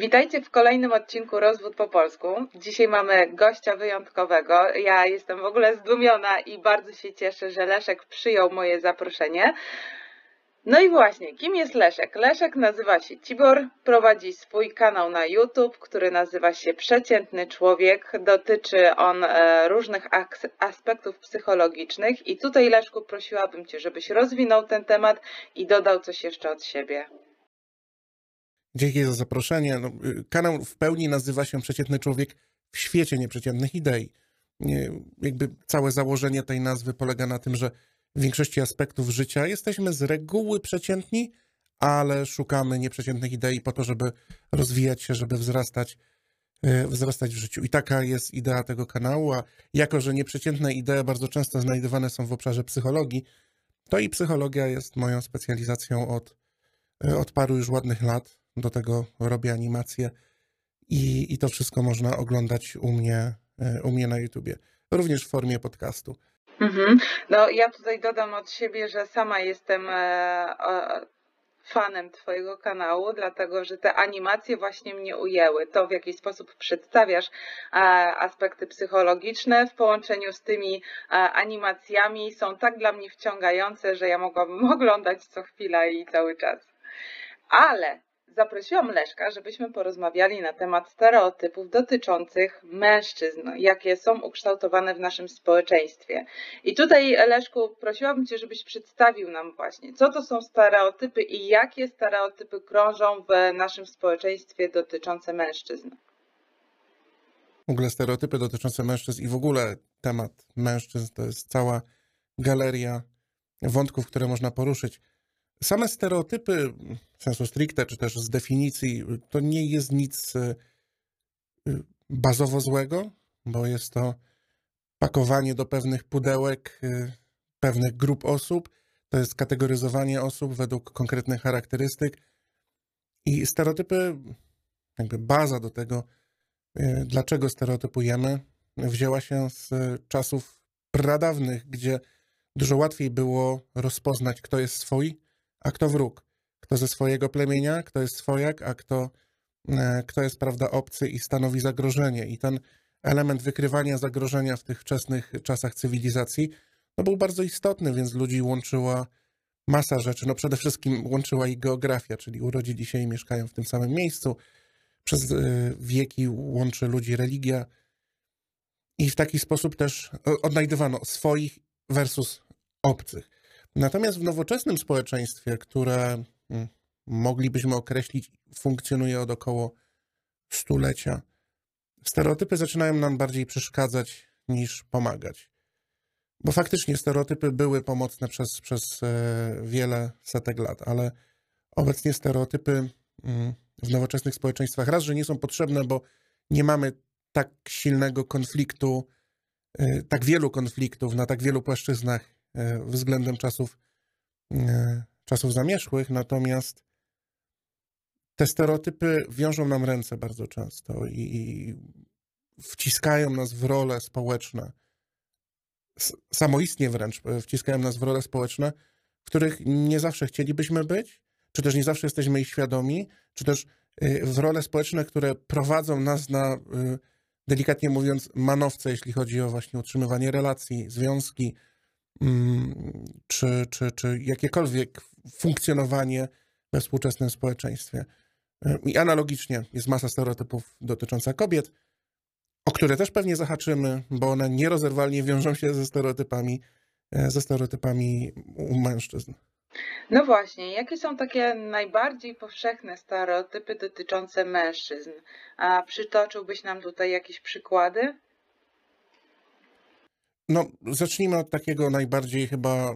Witajcie w kolejnym odcinku Rozwód po polsku. Dzisiaj mamy gościa wyjątkowego. Ja jestem w ogóle zdumiona i bardzo się cieszę, że Leszek przyjął moje zaproszenie. No i właśnie, kim jest Leszek? Leszek nazywa się Cibor, prowadzi swój kanał na YouTube, który nazywa się Przeciętny Człowiek. Dotyczy on e, różnych aspektów psychologicznych i tutaj Leszku prosiłabym Cię, żebyś rozwinął ten temat i dodał coś jeszcze od siebie. Dzięki za zaproszenie. No, y, kanał w pełni nazywa się Przeciętny Człowiek w świecie nieprzeciętnych idei. Jakby całe założenie tej nazwy polega na tym, że w większości aspektów życia jesteśmy z reguły przeciętni, ale szukamy nieprzeciętnych idei po to, żeby rozwijać się, żeby wzrastać, y, wzrastać w życiu. I taka jest idea tego kanału, a jako, że nieprzeciętne idee bardzo często znajdowane są w obszarze psychologii, to i psychologia jest moją specjalizacją od, y, od paru już ładnych lat do tego robię animacje i, i to wszystko można oglądać u mnie, e, u mnie na YouTubie, również w formie podcastu. Mhm. No ja tutaj dodam od siebie, że sama jestem e, fanem Twojego kanału, dlatego że te animacje właśnie mnie ujęły. To, w jaki sposób przedstawiasz e, aspekty psychologiczne w połączeniu z tymi animacjami są tak dla mnie wciągające, że ja mogłabym oglądać co chwila i cały czas. Ale zaprosiłam Leszka, żebyśmy porozmawiali na temat stereotypów dotyczących mężczyzn, jakie są ukształtowane w naszym społeczeństwie. I tutaj, Leszku, prosiłabym Cię, żebyś przedstawił nam właśnie, co to są stereotypy i jakie stereotypy krążą w naszym społeczeństwie dotyczące mężczyzn. W ogóle stereotypy dotyczące mężczyzn i w ogóle temat mężczyzn to jest cała galeria wątków, które można poruszyć. Same stereotypy, sensu stricte, czy też z definicji, to nie jest nic y, y, bazowo złego, bo jest to pakowanie do pewnych pudełek y, pewnych grup osób, to jest kategoryzowanie osób według konkretnych charakterystyk. I stereotypy, jakby baza do tego, dlaczego stereotypujemy, wzięła się z czasów pradawnych, gdzie dużo łatwiej było rozpoznać, kto jest swój, a kto wróg. Kto ze swojego plemienia, kto jest swojak, a kto, e, kto jest, prawda, obcy i stanowi zagrożenie. I ten element wykrywania zagrożenia w tych wczesnych czasach cywilizacji no, był bardzo istotny, więc ludzi łączyła masa rzeczy. No przede wszystkim łączyła ich geografia, czyli urodzili się i mieszkają w tym samym miejscu. Przez e, wieki łączy ludzi religia. I w taki sposób też odnajdywano swoich versus obcych. Natomiast w nowoczesnym społeczeństwie, które mm, moglibyśmy określić, funkcjonuje od około stulecia, stereotypy zaczynają nam bardziej przeszkadzać niż pomagać. Bo faktycznie stereotypy były pomocne przez, przez e, wiele setek lat, ale obecnie stereotypy mm, w nowoczesnych społeczeństwach raz, że nie są potrzebne, bo nie mamy tak silnego konfliktu, e, tak wielu konfliktów na tak wielu płaszczyznach względem czasów, e, czasów zamierzchłych, natomiast te stereotypy wiążą nam ręce bardzo często i, wciskają nas w role społeczne, samoistnie wręcz e, wciskają nas w role społeczne, których nie zawsze chcielibyśmy być, czy też nie zawsze jesteśmy ich świadomi, czy też w role społeczne, które prowadzą nas na, delikatnie mówiąc, manowce, jeśli chodzi o właśnie utrzymywanie relacji, związki, czy, czy, czy jakiekolwiek funkcjonowanie we współczesnym społeczeństwie. I analogicznie jest masa stereotypów dotyczących kobiet, o które też pewnie zahaczymy, bo one nierozerwalnie wiążą się ze stereotypami, e, ze stereotypami u mężczyzn. No właśnie, jakie są takie najbardziej powszechne stereotypy dotyczące mężczyzn? A przytoczyłbyś nam tutaj jakieś przykłady? No, zacznijmy od takiego najbardziej chyba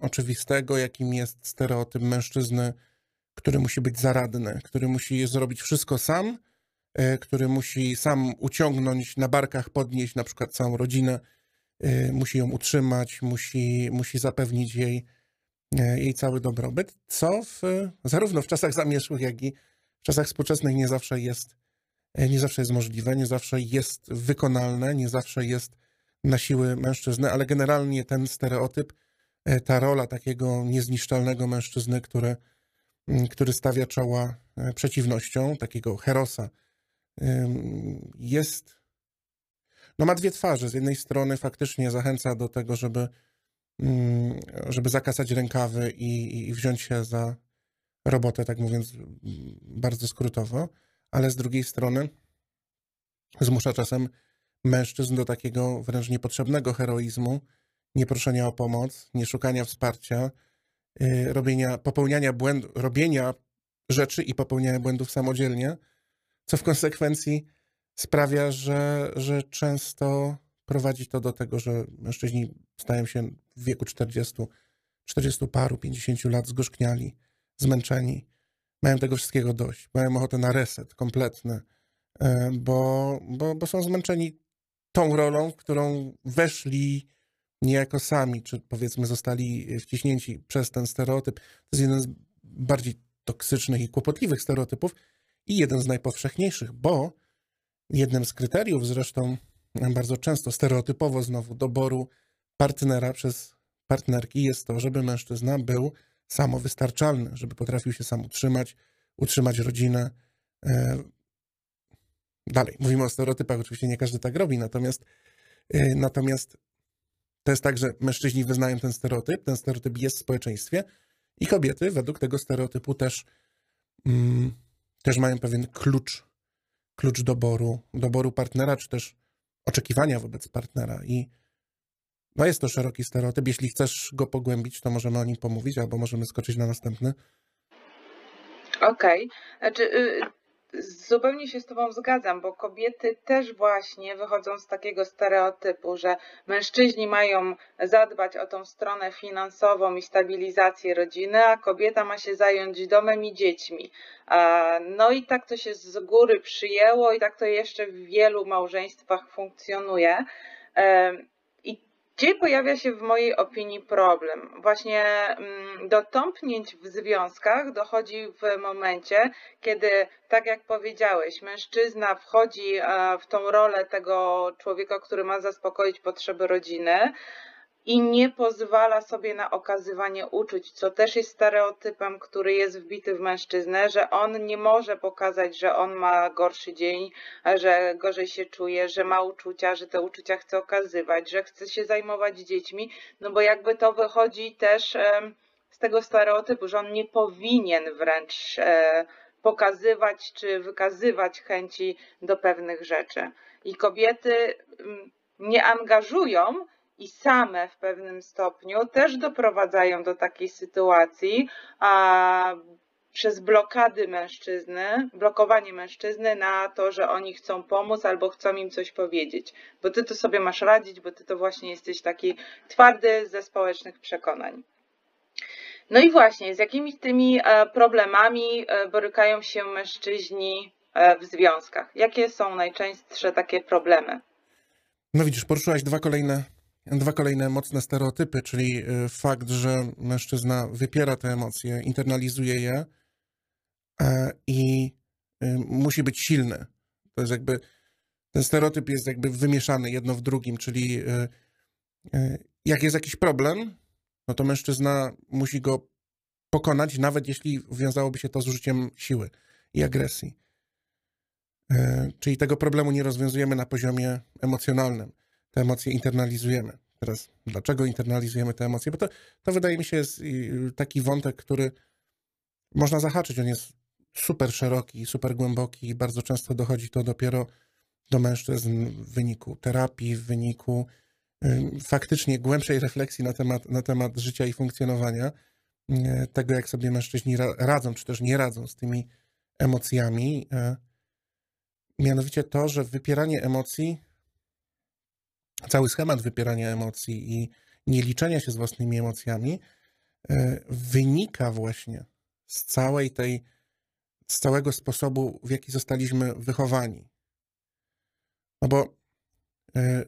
oczywistego, jakim jest stereotyp mężczyzny, który musi być zaradny, który musi zrobić wszystko sam, e, który musi sam uciągnąć na barkach, podnieść na przykład całą rodzinę, e, musi ją utrzymać, musi, musi zapewnić jej, e, jej cały dobrobyt, co w, zarówno w czasach zamierzchłych, jak i w czasach współczesnych nie zawsze jest, nie zawsze jest możliwe, nie zawsze jest wykonalne, nie zawsze jest na siły mężczyzny, ale generalnie ten stereotyp, e, ta rola takiego niezniszczalnego mężczyzny, który mm, który stawia czoła e, przeciwnościom, takiego herosa, jest, no ma dwie twarze. Z jednej strony faktycznie zachęca do tego, żeby, mm, żeby zakasać rękawy i, i wziąć się za robotę, tak mówiąc bardzo skrótowo, ale z drugiej strony zmusza czasem mężczyzn do takiego wręcz niepotrzebnego heroizmu, nieproszenia o pomoc, nie szukania wsparcia, yy, robienia, popełniania błędów, robienia rzeczy i popełniania błędów samodzielnie, co w konsekwencji sprawia, że, że często prowadzi to do tego, że mężczyźni stają się w wieku 40, 40 paru, 50 lat zgorzkniali, zmęczeni, mają tego wszystkiego dość, mają ochotę na reset kompletny, e, bo, bo, bo są zmęczeni tą rolą, którą weszli niejako sami, czy powiedzmy zostali wciśnięci przez ten stereotyp. To jest jeden z bardziej toksycznych i kłopotliwych stereotypów i jeden z najpowszechniejszych, bo jednym z kryteriów zresztą bardzo często stereotypowo znowu doboru partnera przez partnerki jest to, żeby mężczyzna był samowystarczalny, żeby potrafił się sam utrzymać, utrzymać rodzinę. Dalej, mówimy o stereotypach, oczywiście nie każdy tak robi, natomiast, e, natomiast to jest tak, że mężczyźni wyznają ten stereotyp, ten stereotyp jest w społeczeństwie i kobiety według tego stereotypu też, mm, też mają pewien klucz, klucz doboru, doboru partnera, czy też oczekiwania wobec partnera i no jest to szeroki stereotyp. Jeśli chcesz go pogłębić, to możemy o nim pomówić, albo możemy skoczyć na następny. Okej. Znaczy, y, zupełnie się z Tobą zgadzam, bo kobiety też właśnie wychodzą z takiego stereotypu, że mężczyźni mają zadbać o tą stronę finansową i stabilizację rodziny, a kobieta ma się zająć domem i dziećmi. No i tak to się z góry przyjęło i tak to jeszcze w wielu małżeństwach funkcjonuje. Gdzie pojawia się w mojej opinii problem? Właśnie mm, do tąpnięć w związkach dochodzi w momencie, kiedy, tak jak powiedziałeś, mężczyzna wchodzi e, w tą rolę tego człowieka, który ma zaspokoić potrzeby rodziny i nie pozwala sobie na okazywanie uczuć, co też jest stereotypem, który jest wbity w mężczyznę, że on nie może pokazać, że on ma gorszy dzień, że gorzej się czuje, że ma uczucia, że te uczucia chce okazywać, że chce się zajmować dziećmi, no bo jakby to wychodzi też z tego stereotypu, że on nie powinien wręcz e, pokazywać czy wykazywać chęci do pewnych rzeczy. I kobiety mm, nie angażują i same w pewnym stopniu też doprowadzają do takiej sytuacji, a przez blokady mężczyzny, blokowanie mężczyzny na to, że oni chcą pomóc albo chcą im coś powiedzieć, bo ty to sobie masz radzić, bo ty to właśnie jesteś taki twardy ze społecznych przekonań. No i właśnie, z jakimi tymi e, problemami e, borykają się mężczyźni e, w związkach? Jakie są najczęstsze takie problemy? No widzisz, poruszyłaś dwa kolejne, dwa kolejne mocne stereotypy, czyli y, fakt, że mężczyzna wypiera te emocje, internalizuje je e, i y, musi być silny. To jest jakby, ten stereotyp jest jakby wymieszany jedno w drugim, czyli y, jak jest jakiś problem, no to mężczyzna musi go pokonać, nawet jeśli wiązałoby się to z użyciem siły i agresji. E, Czyli tego problemu nie rozwiązujemy na poziomie emocjonalnym. Te emocje internalizujemy. Teraz, dlaczego internalizujemy te emocje? Bo to, to wydaje mi się jest y, taki wątek, który można zahaczyć. On jest super szeroki, super głęboki i bardzo często dochodzi to dopiero do mężczyzn w wyniku terapii, w wyniku y, faktycznie głębszej refleksji na temat, na temat życia i funkcjonowania, y, tego jak sobie mężczyźni ra- radzą, czy też nie radzą z tymi emocjami. Mianowicie to, że wypieranie emocji, cały schemat wypierania emocji i nieliczenia się z własnymi emocjami e, wynika właśnie z całej tej, z całego sposobu, w jaki zostaliśmy wychowani. No bo e,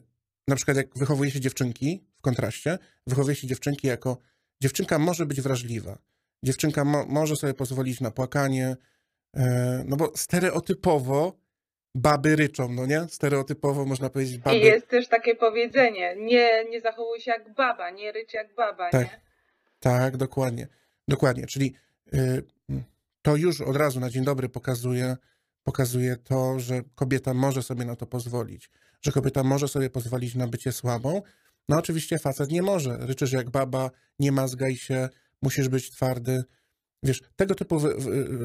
na przykład jak wychowuje się dziewczynki, w kontraście, wychowuje się dziewczynki jako dziewczynka może być wrażliwa. Dziewczynka mo, może sobie pozwolić na płakanie, e, no bo stereotypowo baby ryczą, no nie? Stereotypowo można powiedzieć baby. I jest też takie powiedzenie, nie, nie zachowuj się jak baba, nie rycz jak baba, Tak. nie? Tak, dokładnie. Dokładnie, czyli y, to już od razu na dzień dobry pokazuje, pokazuje to, że kobieta może sobie na to pozwolić, że kobieta może sobie pozwolić na bycie słabą. No oczywiście facet nie może. Ryczysz jak baba, nie mazgaj się, musisz być twardy. Wiesz, tego typu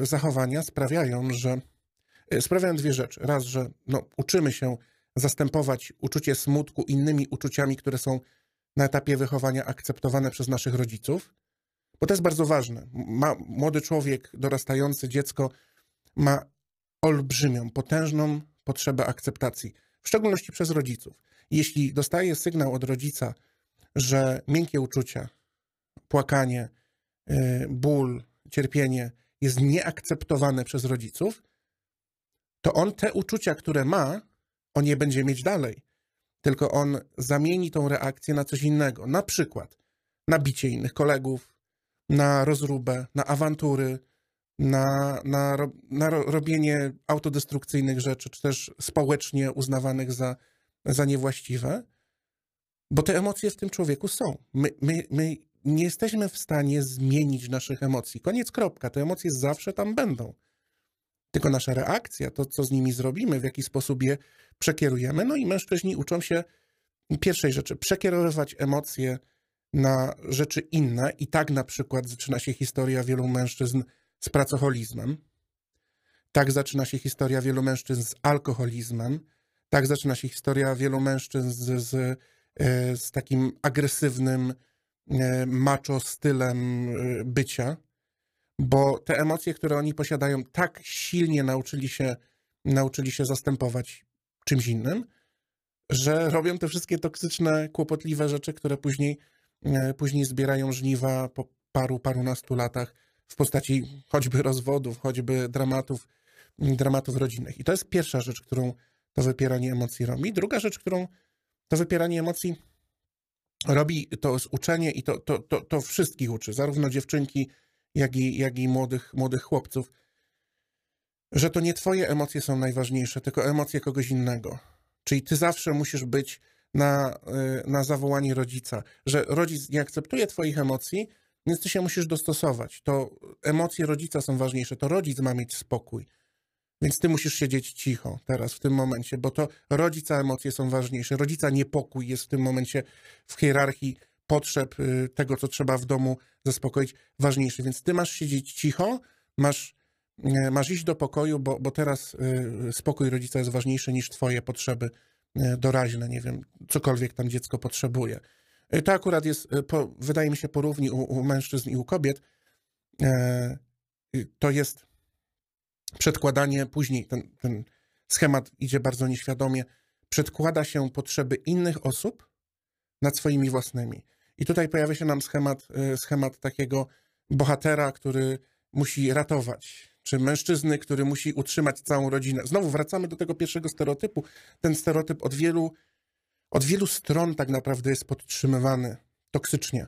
zachowania sprawiają, że sprawiają dwie rzeczy. Raz, że no, uczymy się zastępować uczucie smutku innymi uczuciami, które są na etapie wychowania akceptowane przez naszych rodziców, bo to jest bardzo ważne. Ma, młody człowiek, dorastający dziecko ma olbrzymią, potężną potrzebę akceptacji, w szczególności przez rodziców. Jeśli dostaje sygnał od rodzica, że miękkie uczucia, płakanie, y, ból, cierpienie jest nieakceptowane przez rodziców, to on te uczucia, które ma, on je będzie mieć dalej. Tylko on zamieni tą reakcję na coś innego. Na przykład na bicie innych kolegów, na rozróbę, na awantury, na, na, na robienie autodestrukcyjnych rzeczy, czy też społecznie uznawanych za, za niewłaściwe, bo te emocje w tym człowieku są. My, my, my nie jesteśmy w stanie zmienić naszych emocji. Koniec, kropka. Te emocje zawsze tam będą. Tylko nasza reakcja, to co z nimi zrobimy, w jaki sposób je przekierujemy. No i mężczyźni uczą się pierwszej rzeczy, przekierowywać emocje na rzeczy inne. I tak na przykład zaczyna się historia wielu mężczyzn z pracoholizmem. Tak zaczyna się historia wielu mężczyzn z alkoholizmem. Tak zaczyna się historia wielu mężczyzn z, z, e, z takim agresywnym, e, macho stylem e, bycia, bo te emocje, które oni posiadają, tak silnie nauczyli się, nauczyli się zastępować czymś innym, że robią te wszystkie toksyczne, kłopotliwe rzeczy, które później, później zbierają żniwa po paru, parunastu latach w postaci choćby rozwodów, choćby dramatów, dramatów rodzinnych. I to jest pierwsza rzecz, którą to wypieranie emocji robi. Druga rzecz, którą to wypieranie emocji robi, to jest uczenie i to, to, to, to wszystkich uczy, zarówno dziewczynki, jak i, jak i młodych, młodych chłopców, że to nie twoje emocje są najważniejsze, tylko emocje kogoś innego. Czyli ty zawsze musisz być na, y, na zawołanie rodzica, że rodzic nie akceptuje twoich emocji, więc ty się musisz dostosować. To emocje rodzica są ważniejsze, to rodzic ma mieć spokój. Więc ty musisz siedzieć cicho teraz, w tym momencie, bo to rodzica emocje są ważniejsze. Rodzica niepokój jest w tym momencie w hierarchii potrzeb y, tego, co trzeba w domu zaspokoić, ważniejszy. Więc ty masz siedzieć cicho, masz, y, masz iść do pokoju, bo, bo teraz y, spokój rodzica jest ważniejszy niż twoje potrzeby doraźne, nie wiem, cokolwiek tam dziecko potrzebuje. To akurat jest, wydaje mi się, porówni u, u mężczyzn i u kobiet. To jest przedkładanie później, ten, ten schemat idzie bardzo nieświadomie, przedkłada się potrzeby innych osób nad swoimi własnymi. I tutaj pojawia się nam schemat, e, schemat takiego bohatera, który musi ratować, czy mężczyzny, który musi utrzymać całą rodzinę. Znowu wracamy do tego pierwszego stereotypu. Ten stereotyp od wielu, od wielu stron tak naprawdę jest podtrzymywany toksycznie,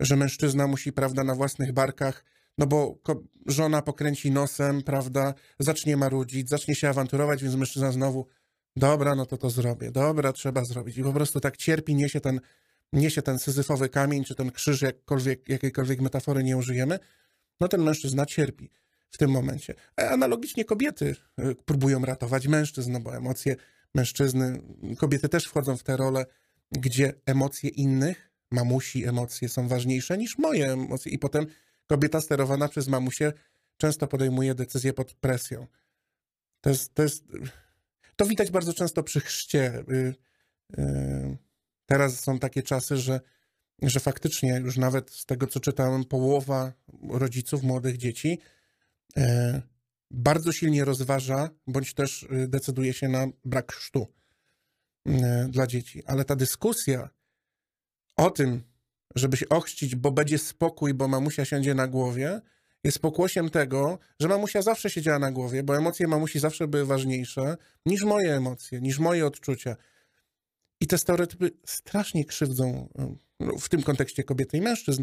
że mężczyzna musi, prawda, na własnych barkach no bo żona pokręci nosem, prawda, zacznie marudzić, zacznie się awanturować, więc mężczyzna znowu, dobra, no to to zrobię, dobra, trzeba zrobić. I po prostu tak cierpi, niesie ten, niesie ten syzyfowy kamień, czy ten krzyż, jakkolwiek, jakiejkolwiek metafory nie użyjemy, no ten mężczyzna cierpi w tym momencie. A analogicznie kobiety y, próbują ratować mężczyzn, no bo emocje mężczyzny, kobiety też wchodzą w te role, gdzie emocje innych, mamusi emocje są ważniejsze niż moje emocje i potem kobieta sterowana przez mamusię często podejmuje decyzje pod presją. To jest, to jest, to widać bardzo często przy chrzcie. Y, y, teraz są takie czasy, że, że faktycznie już nawet z tego, co czytałem, połowa rodziców młodych dzieci y, bardzo silnie rozważa, bądź też decyduje się na brak chrztu dla dzieci. Ale ta dyskusja o tym, żeby się ochrzcić, bo będzie spokój, bo mamusia siądzie na głowie, jest pokłosiem tego, że mamusia zawsze siedziała na głowie, bo emocje mamusi zawsze były ważniejsze niż moje emocje, niż moje odczucia. I te stereotypy strasznie krzywdzą no, w tym kontekście kobiety i mężczyzn,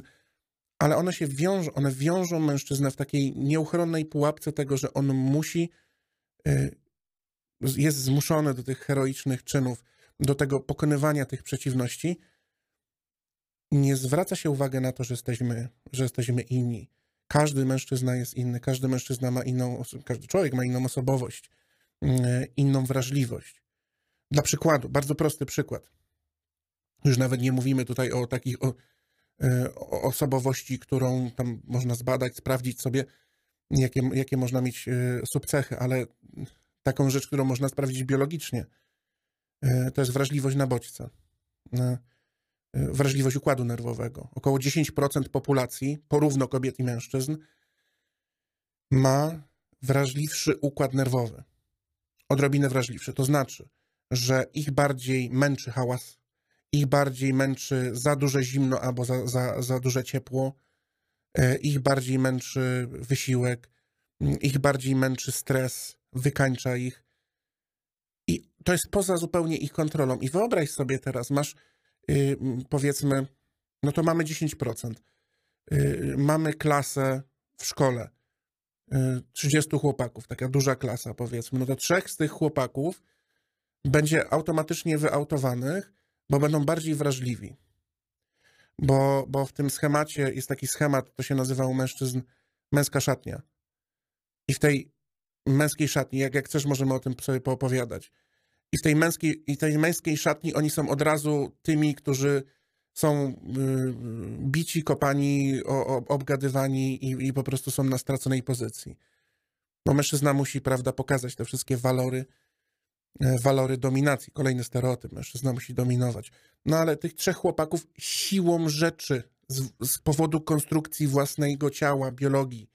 ale one się wiążą, one wiążą mężczyznę w takiej nieuchronnej pułapce tego, że on musi, y, jest zmuszony do tych heroicznych czynów, do tego pokonywania tych przeciwności, nie zwraca się uwagi na to, że jesteśmy, że jesteśmy inni. Każdy mężczyzna jest inny, każdy mężczyzna ma inną, każdy człowiek ma inną osobowość, mm, inną wrażliwość. Dla przykładu, bardzo prosty przykład. Już nawet nie mówimy tutaj o takich o, e, o osobowości, którą tam można zbadać, sprawdzić sobie, jakie, jakie można mieć e, subcechy, ale taką rzecz, którą można sprawdzić biologicznie, e, to jest wrażliwość na bodźce. Wrażliwość układu nerwowego. Około 10% populacji, porówno kobiet i mężczyzn, ma wrażliwszy układ nerwowy. Odrobinę wrażliwszy. To znaczy, że ich bardziej męczy hałas, ich bardziej męczy za duże zimno albo za, za, za duże ciepło, e, ich bardziej męczy wysiłek, ich bardziej męczy stres, wykańcza ich. I to jest poza zupełnie ich kontrolą. I wyobraź sobie teraz, masz yy, powiedzmy, no to mamy 10%. Yy, mamy klasę w szkole. Yy, 30 chłopaków, taka duża klasa powiedzmy. No to trzech z tych chłopaków będzie automatycznie wyautowanych, bo będą bardziej wrażliwi. Bo, bo w tym schemacie jest taki schemat, to się nazywa u mężczyzn męska szatnia. I w tej męskiej szatni, jak, jak chcesz, możemy o tym sobie poopowiadać. I w tej męskiej, i tej męskiej szatni oni są od razu tymi, którzy są y, bici, kopani, o, o, obgadywani i, i po prostu są na straconej pozycji. Bo mężczyzna musi, prawda, pokazać te wszystkie walory, walory dominacji. Kolejny stereotyp, mężczyzna musi dominować. No ale tych trzech chłopaków siłą rzeczy, z, z powodu konstrukcji własnego ciała, biologii,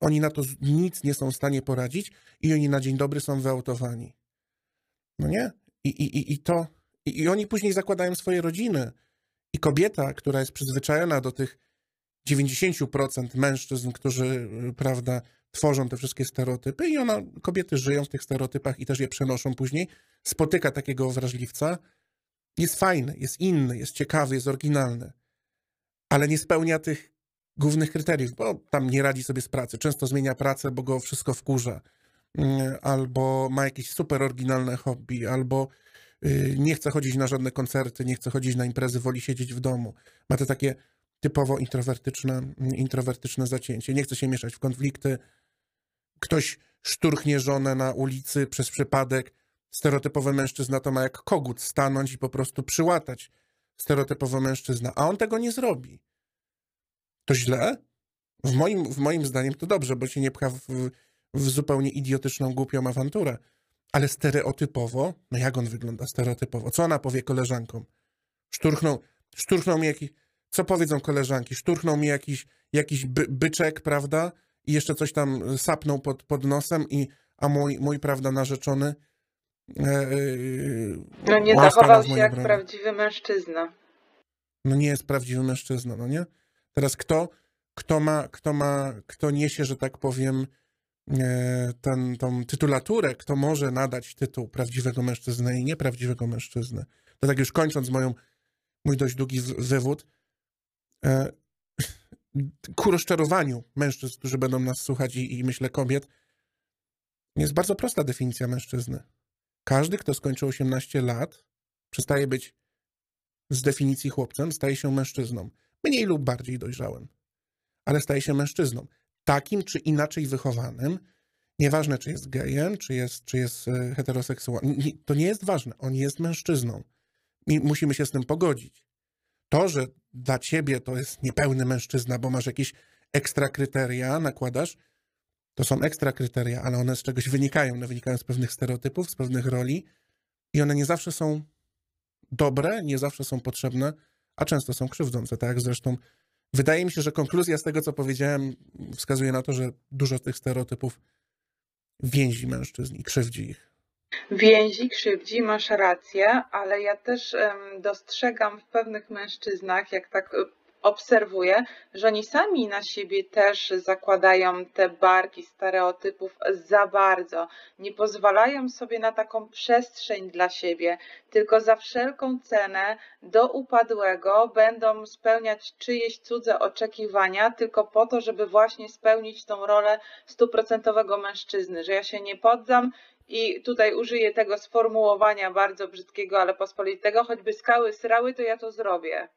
oni na to nic nie są w stanie poradzić i oni na dzień dobry są wyautowani. No nie? I, i, i to... I, I oni później zakładają swoje rodziny. I kobieta, która jest przyzwyczajona do tych 90% mężczyzn, którzy, prawda, tworzą te wszystkie stereotypy i ona, kobiety żyją w tych stereotypach i też je przenoszą później, spotyka takiego wrażliwca, jest fajny, jest inny, jest ciekawy, jest oryginalny, ale nie spełnia tych głównych kryteriów, bo tam nie radzi sobie z pracy, często zmienia pracę, bo go wszystko wkurza, mm, albo ma jakieś super oryginalne hobby, albo y, nie chce chodzić na żadne koncerty, nie chce chodzić na imprezy, woli siedzieć w domu. Ma te takie typowo introwertyczne, mm, introwertyczne zacięcie. Nie chce się mieszać w konflikty, ktoś szturchnie żonę na ulicy przez przypadek. Stereotypowy mężczyzna to ma jak kogut stanąć i po prostu przyłatać stereotypowy mężczyzna, a on tego nie zrobi. To źle? W moim, w moim zdaniem to dobrze, bo się nie pcha w, w zupełnie idiotyczną, głupią awanturę. Ale stereotypowo, no jak on wygląda stereotypowo? Co ona powie koleżankom? Szturchnął, szturchnął mi jakiś, co powiedzą koleżanki? Szturchnął mi jakiś, jakiś by, byczek, prawda? I jeszcze coś tam sapnął pod, pod nosem, i, a mój, mój prawda, narzeczony. E, e, no nie zachował się jak prawdziwy mężczyzna. No nie jest prawdziwy mężczyzna, no nie? Teraz kto, kto ma, kto ma, kto niesie, że tak powiem, e, ten, tą tytulaturę, kto może nadać tytuł prawdziwego mężczyzny i nieprawdziwego mężczyzny. To tak już kończąc moją, mój dość długi wywód, ku rozczarowaniu mężczyzn, którzy będą nas słuchać i, i myślę kobiet, jest bardzo prosta definicja mężczyzny. Każdy, kto skończył 18 lat, przestaje być z definicji chłopcem, staje się mężczyzną. Mniej lub bardziej dojrzałym. Ale staje się mężczyzną. Takim czy inaczej wychowanym, nieważne czy jest gejem, czy jest, czy jest e, heteroseksualnym, to nie jest ważne. On jest mężczyzną. I musimy się z tym pogodzić. To, że dla ciebie to jest niepełny mężczyzna, bo masz jakieś ekstra kryteria, nakładasz, to są ekstra kryteria, ale one z czegoś wynikają. One wynikają z pewnych stereotypów, z pewnych roli i one nie zawsze są dobre, nie zawsze są potrzebne, a często są krzywdzące. Tak zresztą wydaje mi się, że konkluzja z tego, co powiedziałem, wskazuje na to, że dużo tych stereotypów więzi mężczyzn i krzywdzi ich. Więzi, krzywdzi, masz rację, ale ja też dostrzegam w pewnych mężczyznach, jak tak e, obserwuję, że oni sami na siebie też zakładają te barki stereotypów za bardzo. Nie pozwalają sobie na taką przestrzeń dla siebie, tylko za wszelką cenę do upadłego będą spełniać czyjeś cudze oczekiwania, tylko po to, żeby właśnie spełnić tą rolę stuprocentowego mężczyzny, że ja się nie poddam, i tutaj użyję tego sformułowania bardzo brzydkiego, ale pospolitego, choćby skały srały, to ja to zrobię.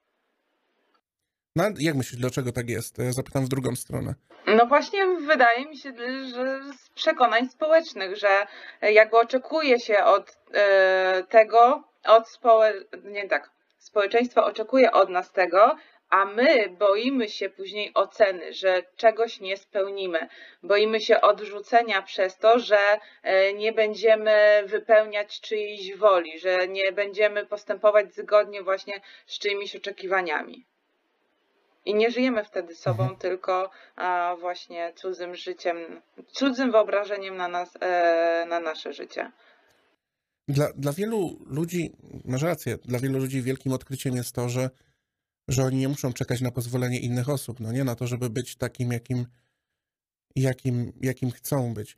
No, jak myślisz, dlaczego tak jest? Ja zapytam w drugą stronę. No właśnie wydaje mi się, że z przekonań społecznych, że jakby oczekuje się od e, tego, od społe... nie tak, społeczeństwo oczekuje od nas tego, a my boimy się później oceny, że czegoś nie spełnimy. Boimy się odrzucenia przez to, że e, nie będziemy wypełniać czyjejś woli, że nie będziemy postępować zgodnie właśnie z czyimiś oczekiwaniami. I nie żyjemy wtedy sobą, Mhm. tylko właśnie cudzym życiem, cudzym wyobrażeniem na, nas, e, na nasze życie. Dla, dla wielu ludzi, masz rację, dla wielu ludzi wielkim odkryciem jest to, że, że oni nie muszą czekać na pozwolenie innych osób, no nie na to, żeby być takim, jakim, jakim, jakim chcą być.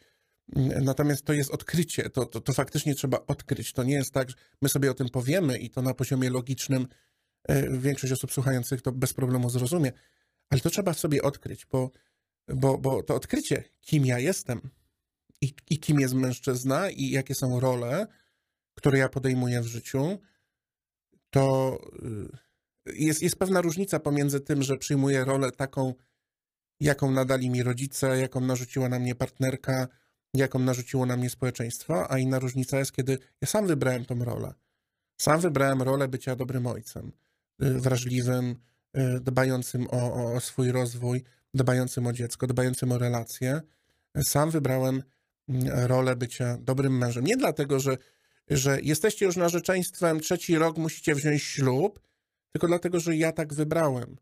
Natomiast to jest odkrycie, to, to, to faktycznie trzeba odkryć. To nie jest tak, że my sobie o tym powiemy i to na poziomie logicznym e, większość osób słuchających to bez problemu zrozumie, ale to trzeba sobie odkryć, bo, bo, bo to odkrycie, kim ja jestem i, i kim jest mężczyzna i jakie są role, które ja podejmuję w życiu, to y, jest, jest pewna różnica pomiędzy tym, że przyjmuję rolę taką, jaką nadali mi rodzice, jaką narzuciła na mnie partnerka, jaką narzuciło na mnie społeczeństwo, a inna różnica jest, kiedy ja sam wybrałem tą rolę. Sam wybrałem rolę bycia dobrym ojcem, y, wrażliwym, y, dbającym o, o, swój rozwój, dbającym o dziecko, dbającym o relacje. Sam wybrałem mm, rolę bycia dobrym mężem. Nie dlatego, że, że jesteście już narzeczeństwem, trzeci rok musicie wziąć ślub, tylko dlatego, że ja tak wybrałem.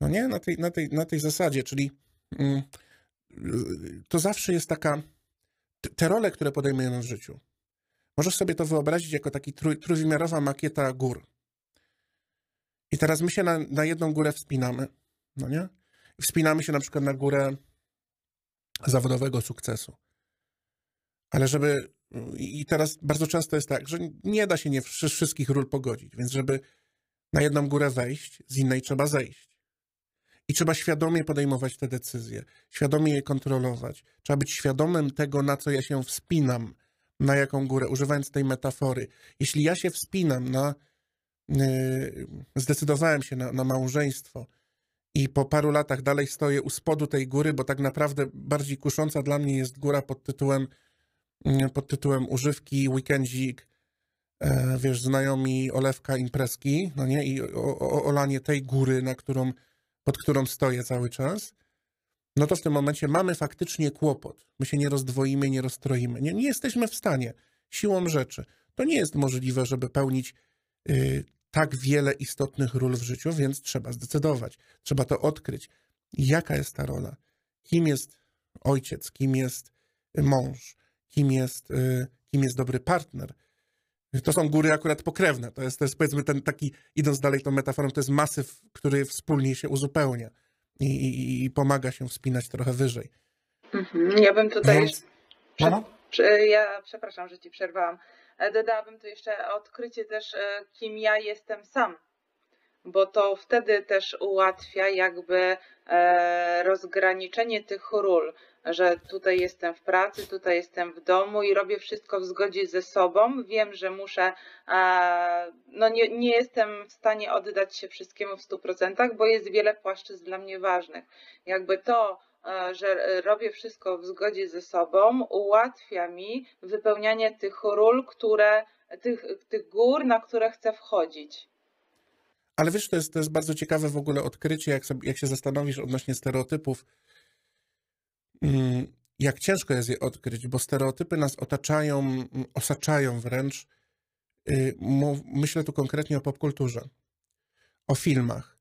No nie? Na tej, na tej, na tej zasadzie, czyli mm, to zawsze jest taka, te- role, które podejmujemy w życiu. Możesz sobie to wyobrazić jako taki trój, trójwymiarowa makieta gór. I teraz my się na, na jedną górę wspinamy, no nie? Wspinamy się na przykład na górę zawodowego sukcesu. Ale żeby. I teraz bardzo często jest tak, że nie da się nie wszy- wszystkich ról pogodzić, więc żeby na jedną górę wejść, z innej trzeba zejść. I trzeba świadomie podejmować te decyzje, świadomie je kontrolować. Trzeba być świadomym tego, na co ja się wspinam, na jaką górę, używając tej metafory. Jeśli ja się wspinam na. Yy, zdecydowałem się na, na małżeństwo, i po paru latach dalej stoję u spodu tej góry, bo tak naprawdę bardziej kusząca dla mnie jest góra pod tytułem, pod tytułem używki, weekendzik, e, wiesz, znajomi olewka, imprezki, no nie, i o, o, olanie tej góry, na którą, pod którą stoję cały czas, no to w tym momencie mamy faktycznie kłopot. My się nie rozdwoimy, nie rozstroimy. Nie, nie jesteśmy w stanie, siłą rzeczy. To nie jest możliwe, żeby pełnić y, tak wiele istotnych ról w życiu, więc trzeba zdecydować. Trzeba to odkryć. Jaka jest ta rola? Kim jest ojciec? Kim jest mąż? Kim jest, y, kim jest dobry partner? To są góry akurat pokrewne. To jest, to jest powiedzmy ten taki, idąc dalej tą metaforą, to jest masyw, który wspólnie się uzupełnia i, i, i pomaga się wspinać trochę wyżej. Mhm. Ja bym tutaj. Więc- Prze- prze- ja przepraszam, że ci przerwałam. E, Dodałabym tu jeszcze odkrycie też, e, kim ja jestem sam. Bo to wtedy też ułatwia jakby e, rozgraniczenie tych ról, że tutaj jestem w pracy, tutaj jestem w domu i robię wszystko w zgodzie ze sobą. Wiem, że muszę, no nie, nie jestem w stanie oddać się wszystkiemu w 100%, bo jest wiele płaszczyzn dla mnie ważnych. Jakby to, że robię wszystko w zgodzie ze sobą, ułatwia mi wypełnianie tych ról, które, tych, tych gór, na które chcę wchodzić. Ale wiesz, to jest, to jest bardzo ciekawe w ogóle odkrycie, jak, sobie, jak się zastanowisz odnośnie stereotypów, jak ciężko jest je odkryć, bo stereotypy nas otaczają, mm, osaczają wręcz. Y, Myślę tu konkretnie o popkulturze, o filmach,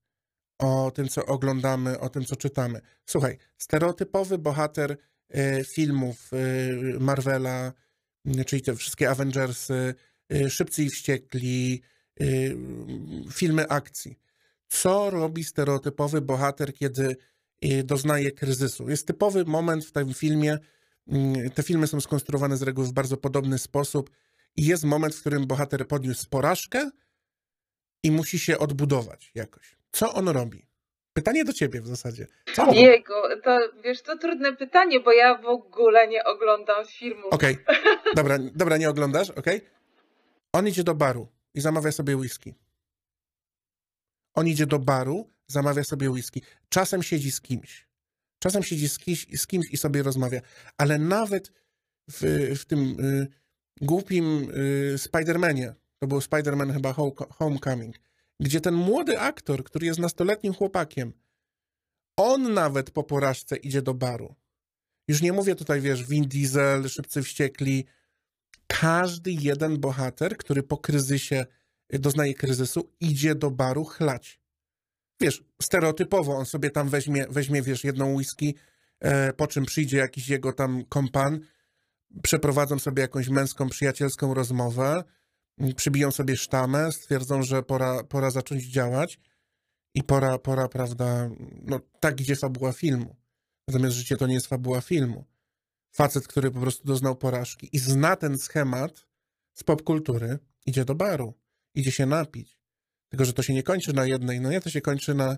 o tym, co oglądamy, o tym, co czytamy. Słuchaj, stereotypowy bohater y, filmów y, Marvela, y, czyli te wszystkie Avengersy, y, Szybcy i Wściekli, y, filmy akcji. Co robi stereotypowy bohater, kiedy y, doznaje kryzysu? Jest typowy moment w tym filmie. mm, Te filmy są skonstruowane z reguły w bardzo podobny sposób i jest moment, w którym bohater podniósł porażkę i musi się odbudować jakoś. Co on robi? Pytanie do ciebie w zasadzie. Co to wiesz, to trudne pytanie, bo ja w ogóle nie oglądam filmów. Okej, dobra, dobra, nie oglądasz, okej? On idzie do baru i zamawia sobie whisky. On idzie do baru, zamawia sobie whisky. Czasem siedzi z kimś. Czasem siedzi z kimś, z kimś i sobie rozmawia. Ale nawet w, w tym y, głupim y, Spider-Manie, to był Spider-Man chyba Homecoming, gdzie ten młody aktor, który jest nastoletnim chłopakiem, on nawet po porażce idzie do baru. Już nie mówię tutaj, wiesz, Vin Diesel, Szybcy Wściekli. Każdy jeden bohater, który po kryzysie doznaje kryzysu, idzie do baru chlać. Wiesz, stereotypowo on sobie tam weźmie, weźmie wiesz, jedną whisky, e, po czym przyjdzie jakiś jego tam kompan, przeprowadzą sobie jakąś męską, przyjacielską rozmowę, przybiją sobie sztamę, stwierdzą, że pora, pora zacząć działać i pora, pora, prawda, no tak idzie fabuła filmu. Natomiast życie to nie jest fabuła filmu. Facet, który po prostu doznał porażki i zna ten schemat z popkultury, idzie do baru, idzie się napić. Tylko, że to się nie kończy na jednej, no nie, to się kończy na,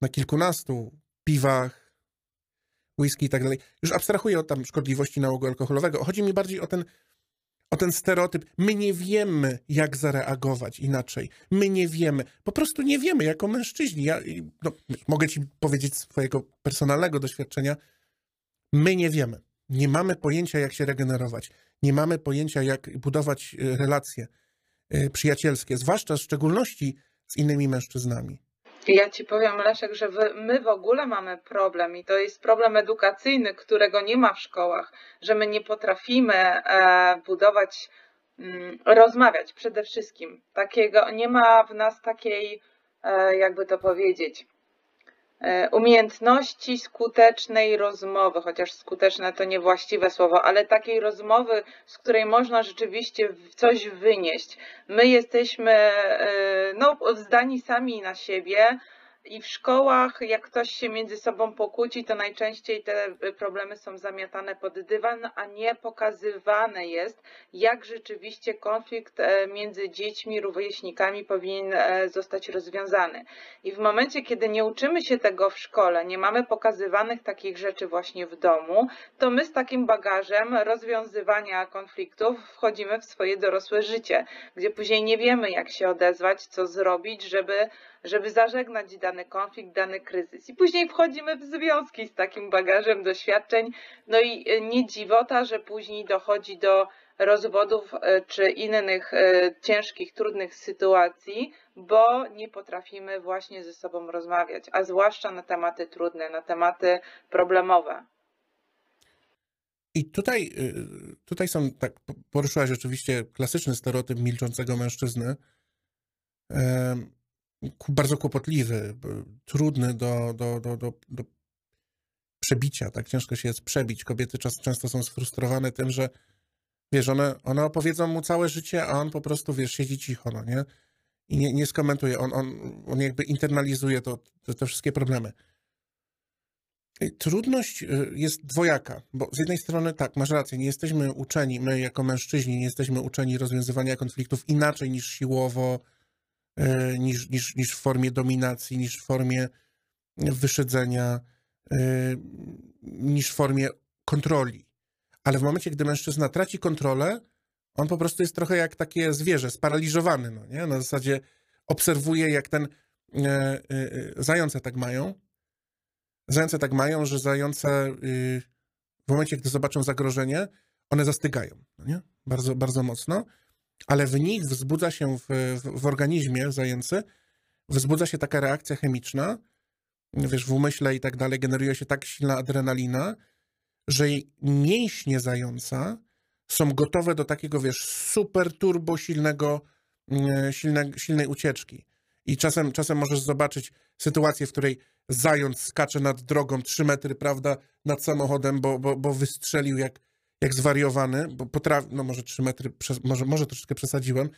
na kilkunastu piwach, whisky i tak dalej. Już abstrahuję od tam szkodliwości nałogu alkoholowego. Chodzi mi bardziej o ten o ten stereotyp. My nie wiemy, jak zareagować inaczej. My nie wiemy. Po prostu nie wiemy jako mężczyźni. Ja no, mogę ci powiedzieć swojego personalnego doświadczenia. My nie wiemy. Nie mamy pojęcia, jak się regenerować. Nie mamy pojęcia, jak budować e, relacje e, przyjacielskie, zwłaszcza w szczególności z innymi mężczyznami. Ja ci powiem, Leszek, że my w ogóle mamy problem i to jest problem edukacyjny, którego nie ma w szkołach, że my nie potrafimy e, budować, mm, rozmawiać przede wszystkim. Takiego, nie ma w nas takiej, e, jakby to powiedzieć, umiejętności skutecznej rozmowy, chociaż skuteczne to niewłaściwe słowo, ale takiej rozmowy, z której można rzeczywiście coś wynieść. My jesteśmy e, no, zdani sami na siebie, i w szkołach, jak ktoś się między sobą pokłóci, to najczęściej te problemy są zamiatane pod dywan, a nie pokazywane jest, jak rzeczywiście konflikt e, między dziećmi, rówieśnikami powinien e, zostać rozwiązany. I w momencie, kiedy nie uczymy się tego w szkole, nie mamy pokazywanych takich rzeczy właśnie w domu, to my z takim bagażem rozwiązywania konfliktów wchodzimy w swoje dorosłe życie, gdzie później nie wiemy, jak się odezwać, co zrobić, żeby żeby zażegnać dany konflikt, dany kryzys. I później wchodzimy w związki z takim bagażem doświadczeń. No i e, nie dziwota, że później dochodzi do rozwodów e, czy innych e, ciężkich, trudnych sytuacji, bo nie potrafimy właśnie ze sobą rozmawiać, a zwłaszcza na tematy trudne, na tematy problemowe. I tutaj, tutaj są, tak, poruszyłaś rzeczywiście klasyczny stereotyp milczącego mężczyzny bardzo kłopotliwy, trudny do, do, do, do, do przebicia, tak ciężko się jest przebić. Kobiety często są sfrustrowane tym, że wiesz, one, one opowiedzą mu całe życie, a on po prostu, wiesz, siedzi cicho, no nie? I nie, nie skomentuje, on, on, on jakby internalizuje to, te, te wszystkie problemy. Trudność y, jest dwojaka, bo z jednej strony tak, masz rację, nie jesteśmy uczeni, my jako mężczyźni nie jesteśmy uczeni rozwiązywania konfliktów inaczej niż siłowo, niż, niż, niż w formie dominacji, niż w formie wyszedzenia, e, niż w formie kontroli. Ale w momencie, gdy mężczyzna traci kontrolę, on po prostu jest trochę jak takie zwierzę, sparaliżowany. No nie? Na zasadzie obserwuje, jak ten. E, zające tak mają. Zające tak mają, że zające w momencie, gdy zobaczą zagrożenie, one zastygają. No nie? Bardzo, bardzo mocno ale w nich wzbudza się w, w, organizmie zajęcy, wzbudza się taka reakcja chemiczna, wiesz, w umyśle i tak dalej, generuje się tak silna adrenalina, że mięśnie zająca są gotowe do takiego, wiesz, super turbo silnego, mm, silne, silnej ucieczki. I czasem, czasem możesz zobaczyć sytuację, w której zając skacze nad drogą 3 metry, prawda, nad samochodem, bo, bo, bo wystrzelił jak, jak zwariowany, bo potrafi, no może 3 metry, może, może troszeczkę przesadziłem,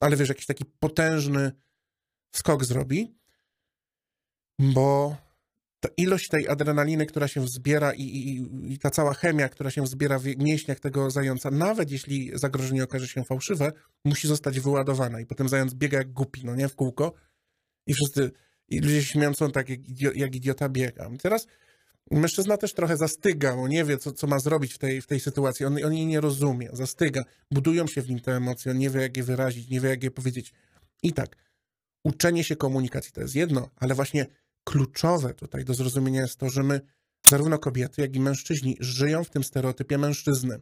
ale wiesz, jakiś taki potężny skok zrobi, bo ta ilość tej adrenaliny, która się wzbiera i, i, i, ta cała chemia, która się wzbiera w mięśniach tego zająca, nawet jeśli zagrożenie okaże się fałszywe, musi zostać wyładowana i potem zając biega jak głupi, no nie, w kółko i wszyscy, i ludzie śmieją, on tak jak, jak idiota biega. teraz Mężczyzna też trochę zastyga, on nie wie, co, co ma zrobić w tej, w tej sytuacji, on, on jej nie rozumie, zastyga, budują się w nim te emocje, on nie wie, jak je wyrazić, nie wie, jak je powiedzieć. I tak, uczenie się komunikacji to jest jedno, ale właśnie kluczowe tutaj do zrozumienia jest to, że my, zarówno kobiety, jak i mężczyźni, żyją w tym stereotypie mężczyzny.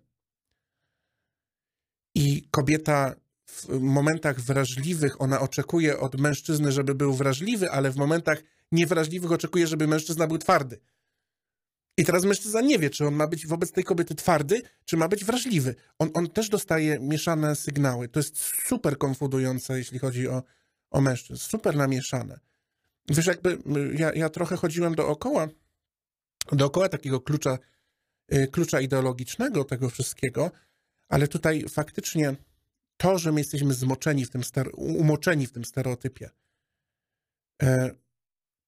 I kobieta w momentach wrażliwych, ona oczekuje od mężczyzny, żeby był wrażliwy, ale w momentach niewrażliwych oczekuje, żeby mężczyzna był twardy. I teraz mężczyzna nie wie, czy on ma być wobec tej kobiety twardy, czy ma być wrażliwy. On, on też dostaje mieszane sygnały. To jest super konfudujące, jeśli chodzi o, o mężczyzn. Super namieszane. Wiesz, jakby ja, ja trochę chodziłem dookoła, dookoła takiego klucza, y, klucza ideologicznego tego wszystkiego, ale tutaj faktycznie to, że my jesteśmy zmoczeni w tym, umoczeni w tym stereotypie, e,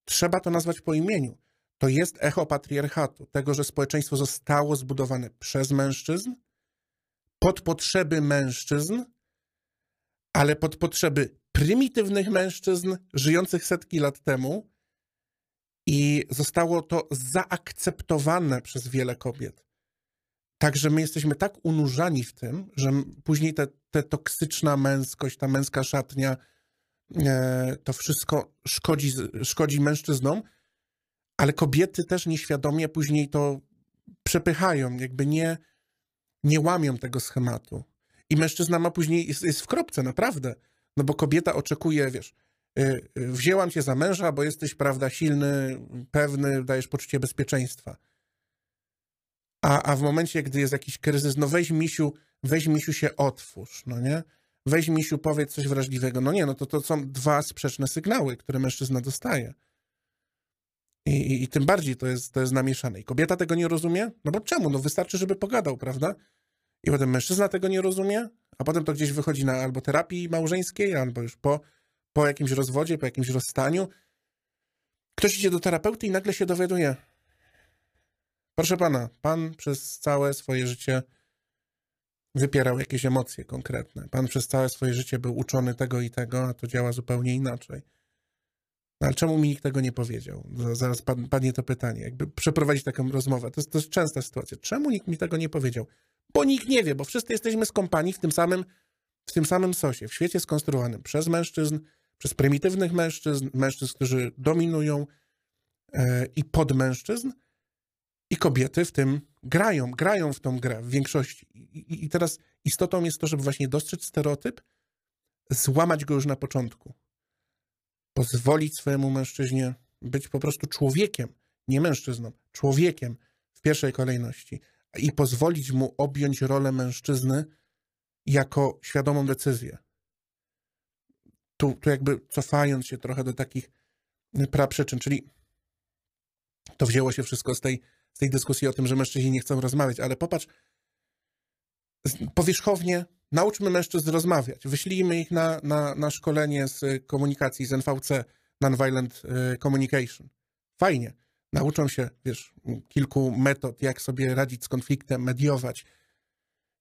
trzeba to nazwać po imieniu. To jest echo patriarchatu, tego, że społeczeństwo zostało zbudowane przez mężczyzn, pod potrzeby mężczyzn, ale pod potrzeby prymitywnych mężczyzn żyjących setki lat temu i zostało to zaakceptowane przez wiele kobiet. Także my jesteśmy tak unurzani w tym, że później ta te toksyczna męskość, ta męska szatnia, e, to wszystko szkodzi, szkodzi mężczyznom, ale kobiety też nieświadomie później to przepychają, jakby nie, nie łamią tego schematu. I mężczyzna ma później, jest, jest w kropce, naprawdę. No bo kobieta oczekuje, wiesz, y, y, wzięłam cię za męża, bo jesteś, prawda, silny, pewny, dajesz poczucie bezpieczeństwa. A, a w momencie, gdy jest jakiś kryzys, no weź misiu, weź misiu się otwórz, no nie? Weź misiu, powiedz coś wrażliwego. No nie, no to, to są dwa sprzeczne sygnały, które mężczyzna dostaje. I, i, I, tym bardziej to jest, to jest namieszane. I kobieta tego nie rozumie? No bo czemu? No wystarczy, żeby pogadał, prawda? I potem mężczyzna tego nie rozumie, a potem to gdzieś wychodzi na albo terapii małżeńskiej, albo już po, po jakimś rozwodzie, po jakimś rozstaniu. Ktoś idzie do terapeuty i nagle się dowiaduje. Proszę pana, pan przez całe swoje życie wypierał jakieś emocje konkretne. Pan przez całe swoje życie był uczony tego i tego, a to działa zupełnie inaczej. Ale czemu mi nikt tego nie powiedział? Zaraz padnie to pytanie. Jakby przeprowadzić taką rozmowę. To jest, to jest częsta sytuacja. Czemu nikt mi tego nie powiedział? Bo nikt nie wie, bo wszyscy jesteśmy skąpani w tym samym, w tym samym sosie. W świecie skonstruowanym przez mężczyzn, przez prymitywnych mężczyzn, mężczyzn, którzy dominują e, i pod mężczyzn, i kobiety w tym grają, grają w tą grę w większości. I, I, teraz istotą jest to, żeby właśnie dostrzec stereotyp, złamać go już na początku. Pozwolić swojemu mężczyźnie być po prostu człowiekiem, nie mężczyzną, człowiekiem w pierwszej kolejności i pozwolić mu objąć rolę mężczyzny jako świadomą decyzję. Tu, tu jakby cofając się trochę do takich praprzyczyn, czyli to wzięło się wszystko z tej z tej dyskusji o tym, że mężczyźni nie chcą rozmawiać, ale popatrz, powierzchownie nauczmy mężczyzn rozmawiać. Wyślijmy ich na, na, na szkolenie z komunikacji, z NVC, Nonviolent y, Communication. Fajnie. Nauczą się, wiesz, kilku metod, jak sobie radzić z konfliktem, mediować,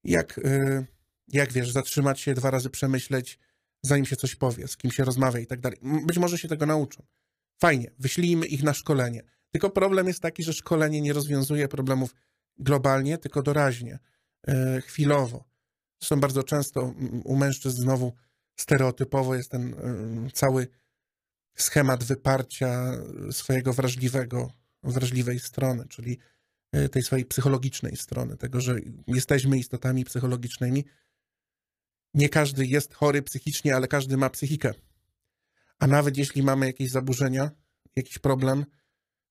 jak, y, jak wiesz, zatrzymać się, dwa razy przemyśleć, zanim się coś powie, z kim się rozmawia i tak dalej. Być może się tego nauczą. Fajnie, wyślijmy ich na szkolenie. Tylko problem jest taki, że szkolenie nie rozwiązuje problemów globalnie, tylko doraźnie, e, chwilowo. Zresztą bardzo często u mężczyzn znowu stereotypowo jest ten cały schemat wyparcia swojego wrażliwego, wrażliwej strony, czyli e, tej swojej psychologicznej strony, tego, że jesteśmy istotami psychologicznymi. Nie każdy jest chory psychicznie, ale każdy ma psychikę. A nawet jeśli mamy jakieś zaburzenia, jakiś problem,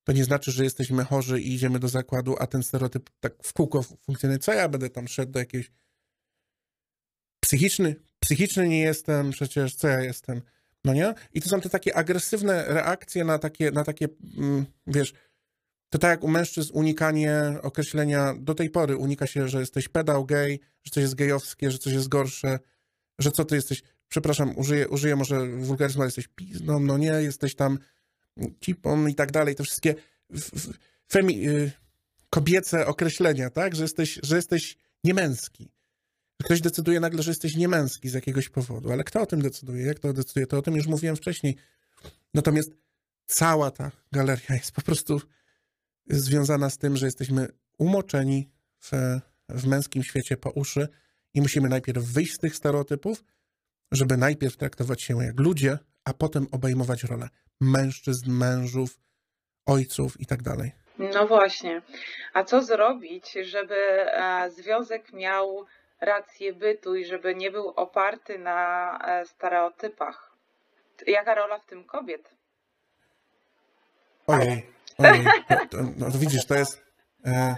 to nie znaczy, że jesteśmy chorzy i idziemy do zakładu, a ten stereotyp tak w kółko funkcjonuje. Co ja będę tam szedł do jakiegoś psychiczny? Psychiczny nie jestem, przecież co ja jestem? No nie? I to są te takie agresywne reakcje na takie, na takie mm, wiesz, to tak jak u mężczyzn unikanie określenia, do tej pory unika się, że jesteś pedał, gej, że coś jest gejowskie, że coś jest gorsze, że co ty jesteś, przepraszam, użyję, użyję może wulgaryzmu, ale jesteś pizną, no nie, jesteś tam cipą i tak dalej, te wszystkie femi, y, kobiece określenia, tak, że jesteś, że jesteś niemęski. Ktoś decyduje nagle, że jesteś niemęski z jakiegoś powodu, ale kto o tym decyduje? Jak to decyduje? To o tym już mówiłem wcześniej. Natomiast cała ta galeria jest po prostu związana z tym, że jesteśmy umoczeni w, w męskim świecie po uszy i musimy najpierw wyjść z tych stereotypów, żeby najpierw traktować się jak ludzie, a potem obejmować rolę mężczyzn, mężów, ojców i tak dalej. No właśnie. A co zrobić, żeby e, związek miał rację bytu i żeby nie był oparty na e, stereotypach? Jaka rola w tym kobiet? Ojej, ojej. No, to, widzisz, to jest. E,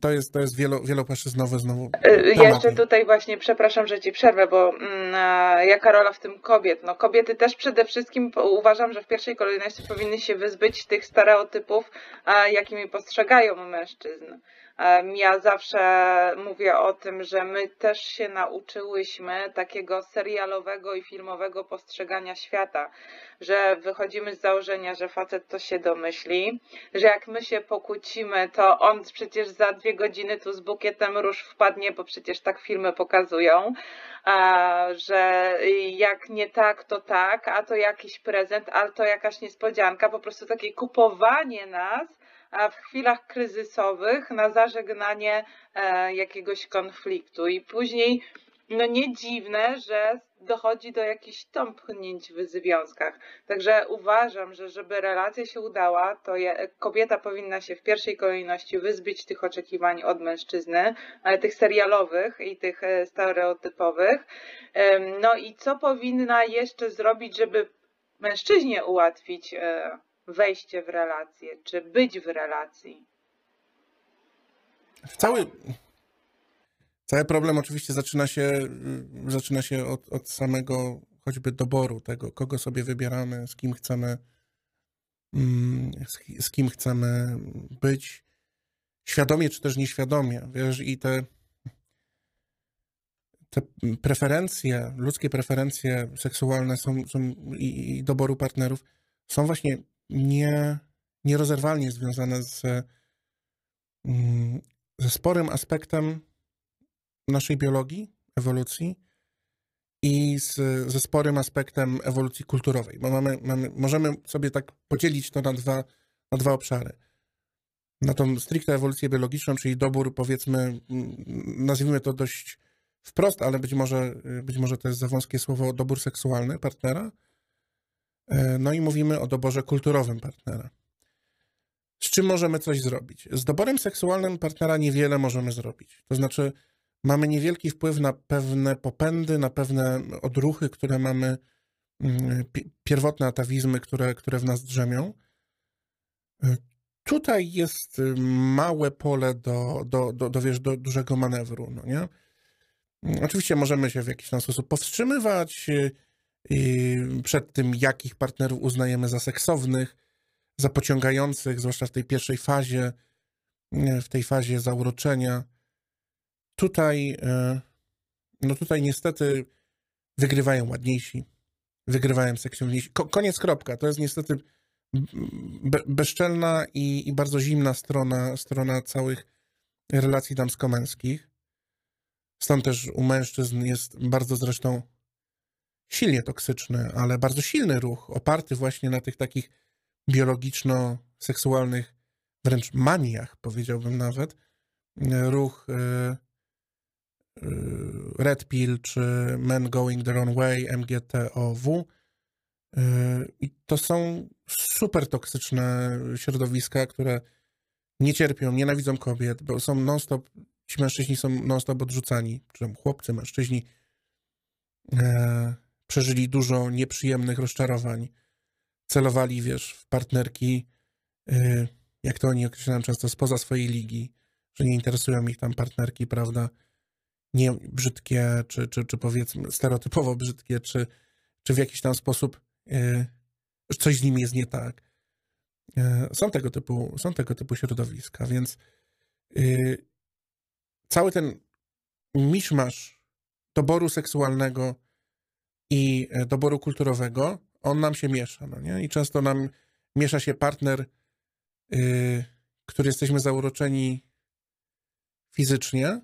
to jest, to jest wielo, wielopłaszczyznowy znowu. Y, temat. Jeszcze tutaj właśnie, przepraszam, że ci przerwę, bo mm, e, jaka rola w tym kobiet? No kobiety też przede wszystkim uważam, że w pierwszej kolejności powinny się wyzbyć tych stereotypów, e, jakimi postrzegają mężczyzn. Ja zawsze mówię o tym, że my też się nauczyłyśmy takiego serialowego i filmowego postrzegania świata, że wychodzimy z założenia, że facet to się domyśli, że jak my się pokłócimy, to on przecież za dwie godziny tu z bukietem róż wpadnie, bo przecież tak filmy pokazują, że jak nie tak, to tak, a to jakiś prezent, a to jakaś niespodzianka, po prostu takie kupowanie nas w chwilach kryzysowych na zażegnanie e, jakiegoś konfliktu i później no nie dziwne, że dochodzi do jakichś tąpnięć w związkach. Także uważam, że żeby relacja się udała, to je, kobieta powinna się w pierwszej kolejności wyzbyć tych oczekiwań od mężczyzny, tych serialowych i tych e, stereotypowych. No i co powinna jeszcze zrobić, żeby mężczyźnie ułatwić e, wejście w relację, czy być w relacji? Cały, cały problem oczywiście zaczyna się, y, zaczyna się od, od samego choćby doboru tego, kogo sobie wybieramy, z kim chcemy, mm, z, ki- z kim chcemy być, świadomie czy też nieświadomie, wiesz, i te, te preferencje, ludzkie preferencje seksualne są, są i, i doboru partnerów są właśnie nie, nierozerwalnie związane z, mm, ze sporym aspektem naszej biologii, ewolucji i z, ze sporym aspektem ewolucji kulturowej, bo mamy, mamy, możemy sobie tak podzielić to na dwa, na dwa obszary. Na tą stricte ewolucję biologiczną, czyli dobór, powiedzmy, mm, nazwijmy to dość wprost, ale być może, być może to jest za wąskie słowo, dobór seksualny partnera. E, No i mówimy o doborze kulturowym partnera. Z czym możemy coś zrobić? Z doborem seksualnym partnera niewiele możemy zrobić. To znaczy, mamy niewielki wpływ na pewne popędy, na pewne odruchy, które mamy, mm, pi- pierwotne atawizmy, które, które w nas drzemią. Y, Tutaj jest y, małe pole do, do, do, do, wiesz, do dużego manewru, no nie? Oczywiście możemy się w jakiś tam sposób powstrzymywać y, przed tym, jakich partnerów uznajemy za seksownych, za pociągających, zwłaszcza w tej pierwszej fazie, w tej fazie zauroczenia. Tutaj, e, no tutaj niestety wygrywają ładniejsi, wygrywają seksowniejsi. Ko- koniec, kropka. To jest niestety be- bezczelna i, i bardzo zimna strona, strona całych relacji damsko-męskich. Stąd też u mężczyzn jest bardzo zresztą silnie toksyczny, ale bardzo silny ruch, oparty właśnie na tych takich biologiczno-seksualnych wręcz maniach, powiedziałbym nawet. Ruch y, y, Red Pill czy Men Going Their Own Way, MGTOW. I to są super toksyczne środowiska, które nie cierpią, nienawidzą kobiet, bo są non-stop, ci mężczyźni są non-stop odrzucani, czy tam chłopcy, mężczyźni e, przeżyli dużo nieprzyjemnych rozczarowań, celowali, wiesz, w partnerki, y, jak to oni określają często, spoza swojej ligi, że nie interesują ich tam partnerki, prawda, nie brzydkie, czy, czy, czy powiedzmy stereotypowo brzydkie, czy, czy w jakiś tam sposób y, coś z nimi jest nie tak. Y, Są tego typu, są tego typu środowiska, więc cały ten miszmasz doboru seksualnego i e, doboru kulturowego, on nam się miesza, no nie? I często nam miesza się partner, y, który jesteśmy zauroczeni fizycznie,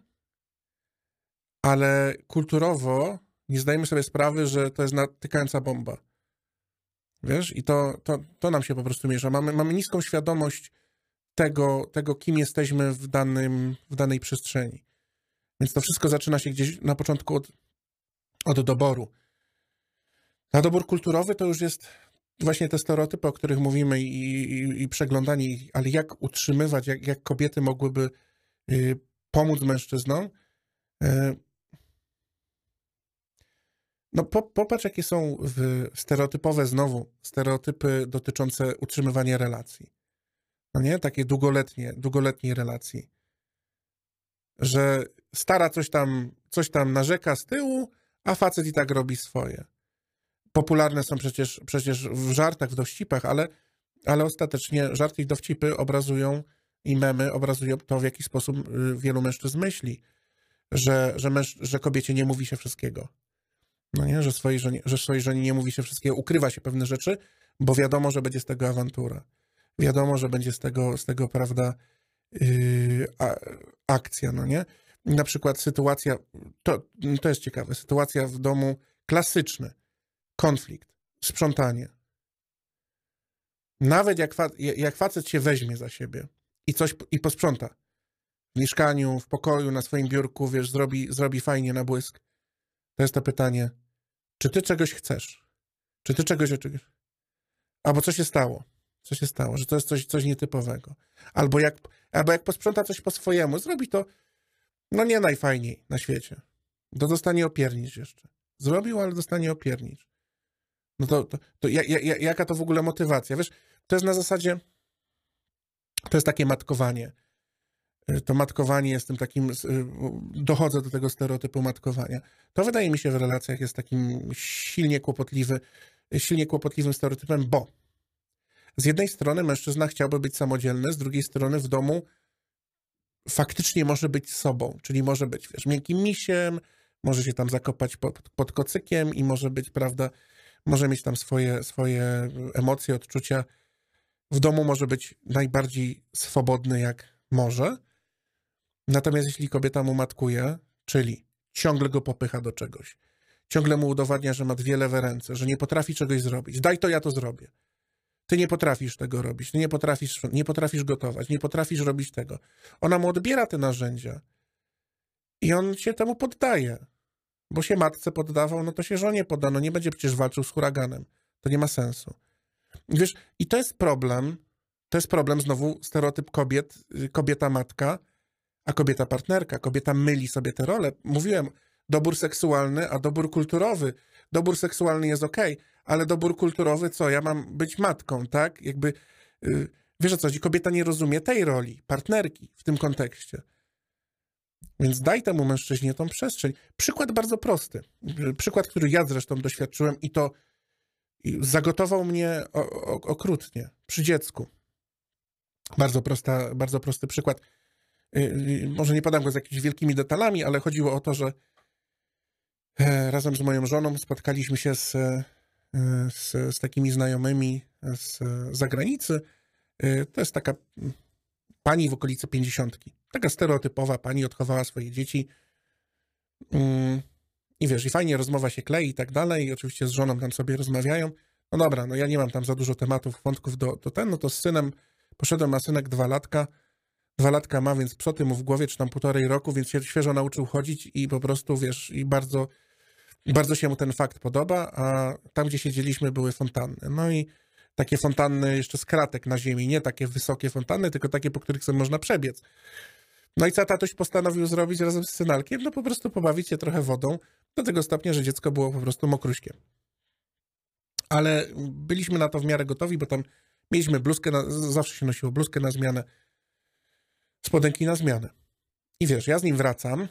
ale kulturowo nie zdajemy sobie sprawy, że to jest natykająca bomba. Wiesz? I to, to, to nam się po prostu miesza. Mamy, mamy niską świadomość tego, tego, kim jesteśmy w, danym, w danej przestrzeni. Więc to wszystko zaczyna się gdzieś na początku od, od doboru. A dobór kulturowy to już jest właśnie te stereotypy, o których mówimy i, i, i przeglądanie ich, ale jak utrzymywać, jak, jak kobiety mogłyby y, pomóc mężczyznom. Y, no po, popatrz, jakie są stereotypowe znowu, stereotypy dotyczące utrzymywania relacji. No nie? Takie długoletnie, długoletniej relacji. Że stara coś tam, coś tam narzeka z tyłu, a facet i tak robi swoje. Popularne są przecież, przecież w żartach, w dowcipach, ale, ale ostatecznie żarty i dowcipy obrazują i memy obrazują to, w jaki sposób y, wielu mężczyzn myśli, że, że, męż, że kobiecie nie mówi się wszystkiego. No nie, że swojej, żonie, że swojej żonie nie mówi się wszystkiego, ukrywa się pewne rzeczy, bo wiadomo, że będzie z tego awantura. Wiadomo, że będzie z tego, z tego prawda, yy, a, akcja, no nie? Na przykład sytuacja, to, to jest ciekawe, sytuacja w domu klasyczny, konflikt, sprzątanie. Nawet jak, fa, jak facet się weźmie za siebie i coś i posprząta w mieszkaniu, w pokoju, na swoim biurku, wiesz, zrobi, zrobi fajnie na błysk, to jest to pytanie, czy ty czegoś chcesz? Czy ty czegoś oczekujesz? Albo co się stało? Co się stało? Że to jest coś, coś nietypowego. Albo jak, albo jak posprząta coś po swojemu, zrobi to no nie najfajniej na świecie. To dostanie opiernicz jeszcze. Zrobił, ale dostanie opiernicz. No to, to, to ja, ja, jaka to w ogóle motywacja? Wiesz, to jest na zasadzie, to jest takie matkowanie. Y, to matkowanie jest tym takim, y, dochodzę do tego stereotypu matkowania. To wydaje mi się w relacjach jest takim silnie kłopotliwy, silnie kłopotliwym stereotypem, bo z jednej strony mężczyzna chciałby być samodzielny, z drugiej strony w domu faktycznie może być sobą, czyli może być, wiesz, miękkim misiem, może się tam zakopać pod, pod kocykiem i może być, prawda, może mieć tam swoje, swoje emocje, odczucia. W domu może być najbardziej swobodny jak może. Natomiast jeśli kobieta mu matkuje, czyli ciągle go popycha do czegoś, ciągle mu udowadnia, że ma dwie lewe ręce, że nie potrafi czegoś zrobić, daj to, ja to zrobię. Ty nie potrafisz tego robić, ty nie potrafisz, nie potrafisz gotować, nie potrafisz robić tego. Ona mu odbiera te narzędzia i on się temu poddaje. Bo się matce poddawał, no to się żonie podda. No nie będzie przecież walczył z huraganem. To nie ma sensu. Wiesz, i to jest problem, to jest problem znowu stereotyp kobiet, kobieta matka, a kobieta partnerka. Kobieta myli sobie te role. Mówiłem, dobór seksualny, a dobór kulturowy. Dobór seksualny jest ok, ale dobór kulturowy co? Ja mam być matką, tak? Jakby, yy, wiesz o co chodzi? Kobieta nie rozumie tej roli, partnerki w tym kontekście. Więc daj temu mężczyźnie tą przestrzeń. Przykład bardzo prosty. Przykład, który ja zresztą doświadczyłem i to zagotował mnie okrutnie przy dziecku. Bardzo, prosta, bardzo prosty przykład. Y, y, może nie podam go z jakimiś wielkimi detalami, ale chodziło o to, że e, razem z moją żoną spotkaliśmy się z, e, z, z takimi znajomymi z zagranicy. E, to jest taka pani w okolicy pięćdziesiątki. Taka stereotypowa pani odchowała swoje dzieci. Mm, I wiesz, i fajnie rozmowa się klei i tak dalej. I oczywiście z żoną tam sobie rozmawiają. No dobra, no ja nie mam tam za dużo tematów, wątków do, do ten, no to z synem poszedłem, na synek dwa latka. Dwa latka ma, więc psoty mu w głowie, czy tam półtorej roku, więc się świeżo nauczył chodzić i po prostu, wiesz, i bardzo, bardzo się mu ten fakt podoba, a tam, gdzie siedzieliśmy, były fontanny. No i takie fontanny jeszcze z kratek na ziemi, nie takie wysokie fontanny, tylko takie, po których sobie można przebiec. No i co tatuś postanowił zrobić razem z synalkiem? No po prostu pobawić się trochę wodą, do tego stopnia, że dziecko było po prostu mokruśkiem. Ale byliśmy na to w miarę gotowi, bo tam mieliśmy bluzkę, na, zawsze się nosiło bluzkę na zmianę, spodenki na zmianę. I wiesz, ja z nim wracam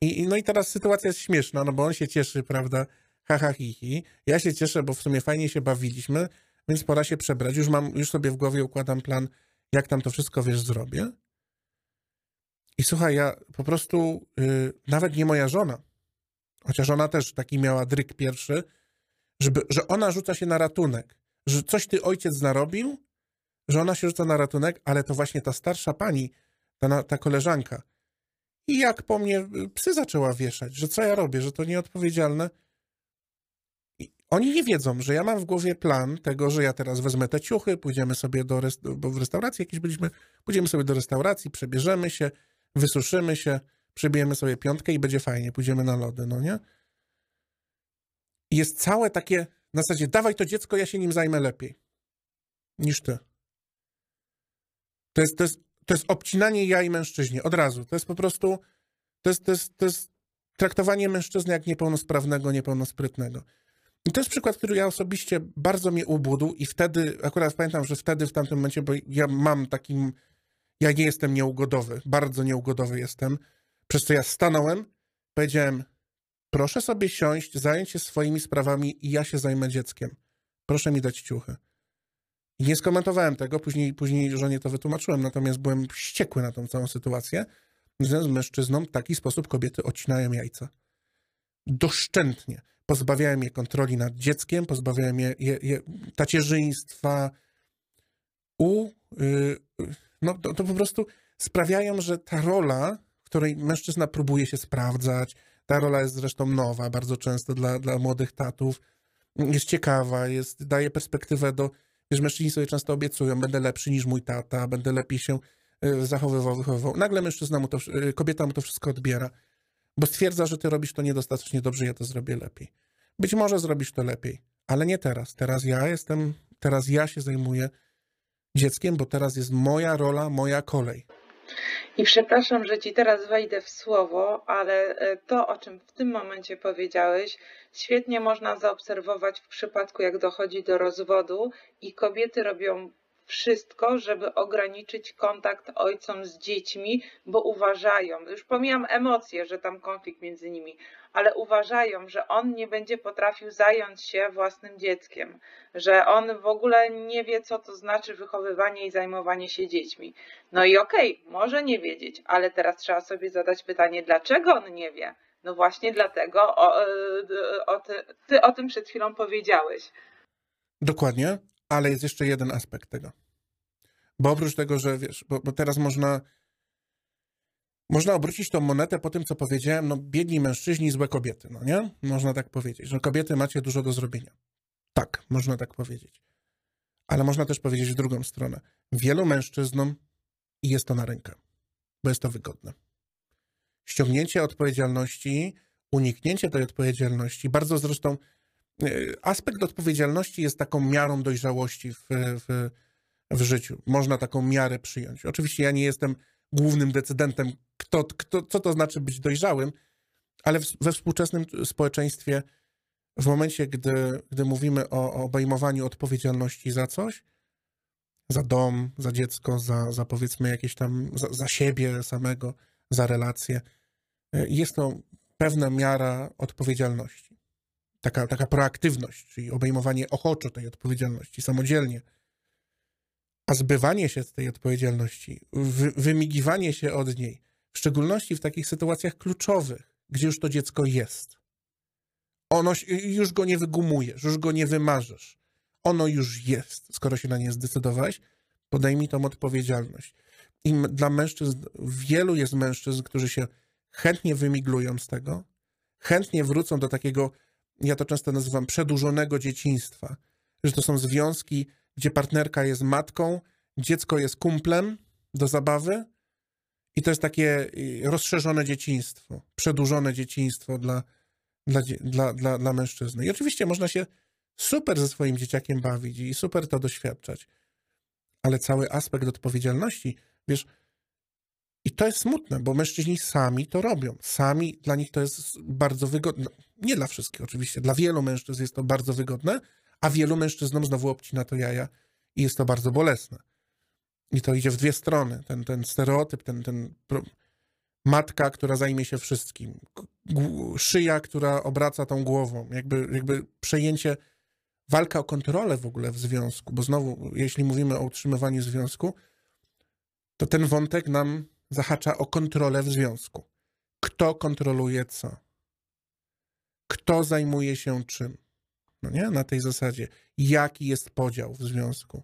i, no i teraz sytuacja jest śmieszna, no bo on się cieszy, prawda, ha, ha, hi, hi. Ja się cieszę, bo w sumie fajnie się bawiliśmy, więc pora się przebrać. Już mam, już sobie w głowie układam plan, jak tam to wszystko, wiesz, zrobię. I słuchaj, ja po prostu, yy, nawet nie moja żona, chociaż ona też taki miała dryk pierwszy, żeby, że ona rzuca się na ratunek, że coś ty ojciec narobił, że ona się rzuca na ratunek, ale to właśnie ta starsza pani, ta, ta koleżanka. I jak po mnie y, psy zaczęła wieszać, że co ja robię, że to nieodpowiedzialne. Oni nie wiedzą, że ja mam w głowie plan tego, że ja teraz wezmę te ciuchy, pójdziemy sobie do, rest bo w restauracji jakieś byliśmy, pójdziemy sobie do restauracji, przebierzemy się, wysuszymy się, przebijemy sobie piątkę i będzie fajnie, pójdziemy na lody, no nie? I jest całe takie Na zasadzie, dawaj to dziecko, ja się nim zajmę lepiej niż ty. To jest, to jest, to jest obcinanie jaj mężczyźnie, od razu. To jest po prostu, to jest, to jest, to jest traktowanie mężczyzny jak niepełnosprawnego, niepełnosprytnego. I to jest przykład, który ja osobiście bardzo mnie ubudł i wtedy, akurat pamiętam, że wtedy w tamtym momencie, bo ja mam takim, ja nie jestem nieugodowy, bardzo nieugodowy jestem, przez co ja stanąłem, powiedziałem, proszę sobie siąść, zająć się swoimi sprawami i ja się zajmę dzieckiem. Proszę mi dać ciuchy. I nie skomentowałem tego, później, później żonie to wytłumaczyłem, natomiast byłem wściekły na tą całą sytuację. Z mężczyzną w taki sposób kobiety odcinają jajca. Doszczętnie. Pozbawiałem je kontroli nad dzieckiem, pozbawiałem je, je, je tacierzyństwa. U, yy, no to, to po prostu sprawiają, że ta rola, w której mężczyzna próbuje się sprawdzać, ta rola jest zresztą nowa bardzo często dla, dla młodych tatów, jest ciekawa, jest, daje perspektywę do Wiesz, mężczyźni sobie często obiecują, będę lepszy niż mój tata, będę lepiej się y, zachowywał, wychowywał. Nagle mężczyzna mu to, y, kobieta mu to wszystko odbiera, bo stwierdza, że ty robisz to niedostatecznie dobrze, ja to zrobię lepiej. Być może zrobisz to lepiej, ale nie teraz. Teraz ja jestem, teraz ja się zajmuję dzieckiem, bo teraz jest moja rola, moja kolej. I przepraszam, że ci teraz wejdę w słowo, ale e, to, o czym w tym momencie powiedziałeś, świetnie można zaobserwować w przypadku, jak dochodzi do rozwodu i kobiety robią wszystko, żeby ograniczyć kontakt ojcom z dziećmi, bo uważają, już pomijam emocje, że tam konflikt między nimi, ale uważają, że on nie będzie potrafił zająć się własnym dzieckiem, że on w ogóle nie wie, co to znaczy wychowywanie i zajmowanie się dziećmi. No i okej, okay, może nie wiedzieć, ale teraz trzeba sobie zadać pytanie, dlaczego on nie wie? No właśnie dlatego, o, e, o ty, ty o tym przed chwilą powiedziałeś. Dokładnie, ale jest jeszcze jeden aspekt tego. Bo oprócz tego, że wiesz, bo, bo teraz można można obrócić tą monetę po tym, co powiedziałem, no biedni mężczyźni, złe kobiety, no nie? Można tak powiedzieć, że kobiety macie dużo do zrobienia. Tak, można tak powiedzieć. Ale można też powiedzieć w drugą stronę. Wielu mężczyznom jest to na rękę, bo jest to wygodne. Ściągnięcie odpowiedzialności, uniknięcie tej odpowiedzialności, bardzo zresztą aspekt odpowiedzialności jest taką miarą dojrzałości w, w, w życiu. Można taką miarę przyjąć. Oczywiście ja nie jestem głównym decydentem, kto, kto, co to znaczy być dojrzałym, ale w, we współczesnym społeczeństwie, w momencie, gdy, gdy mówimy o, o obejmowaniu odpowiedzialności za coś, za dom, za dziecko, za, za powiedzmy jakieś tam, za, za siebie samego, za relacje, y, jest to pewna miara odpowiedzialności. Taka, taka proaktywność, czyli obejmowanie ochoczo tej odpowiedzialności samodzielnie a zbywanie się z tej odpowiedzialności, wy, wymigiwanie się od niej, w szczególności w takich sytuacjach kluczowych, gdzie już to dziecko jest. Ono już go nie wygumujesz, już go nie wymarzysz. Ono już jest. Skoro się na nie zdecydowałeś, podejmij tą odpowiedzialność. I dla mężczyzn, wielu jest mężczyzn, którzy się chętnie wymiglują z tego, chętnie wrócą do takiego, ja to często nazywam przedłużonego dzieciństwa, że to są związki gdzie partnerka jest matką, dziecko jest kumplem do zabawy i to jest takie y, rozszerzone dzieciństwo, przedłużone dzieciństwo dla, dla, dla, dla, dla mężczyzny. I oczywiście można się super ze swoim dzieciakiem bawić i super to doświadczać, ale cały aspekt odpowiedzialności, wiesz, i to jest smutne, bo mężczyźni sami to robią. Sami dla nich to jest bardzo wygodne. Nie dla wszystkich oczywiście, dla wielu mężczyzn jest to bardzo wygodne, a wielu mężczyznom znowu obcina to jaja i jest to bardzo bolesne. I to idzie w dwie strony. Ten, ten stereotyp, ten, ten matka, która zajmie się wszystkim, szyja, która obraca tą głową, jakby, jakby przejęcie, walka o kontrolę w ogóle w związku, bo znowu, jeśli mówimy o utrzymywaniu związku, to ten wątek nam zahacza o kontrolę w związku. Kto kontroluje co? Kto zajmuje się czym? No nie? Na tej zasadzie. Jaki jest podział w związku?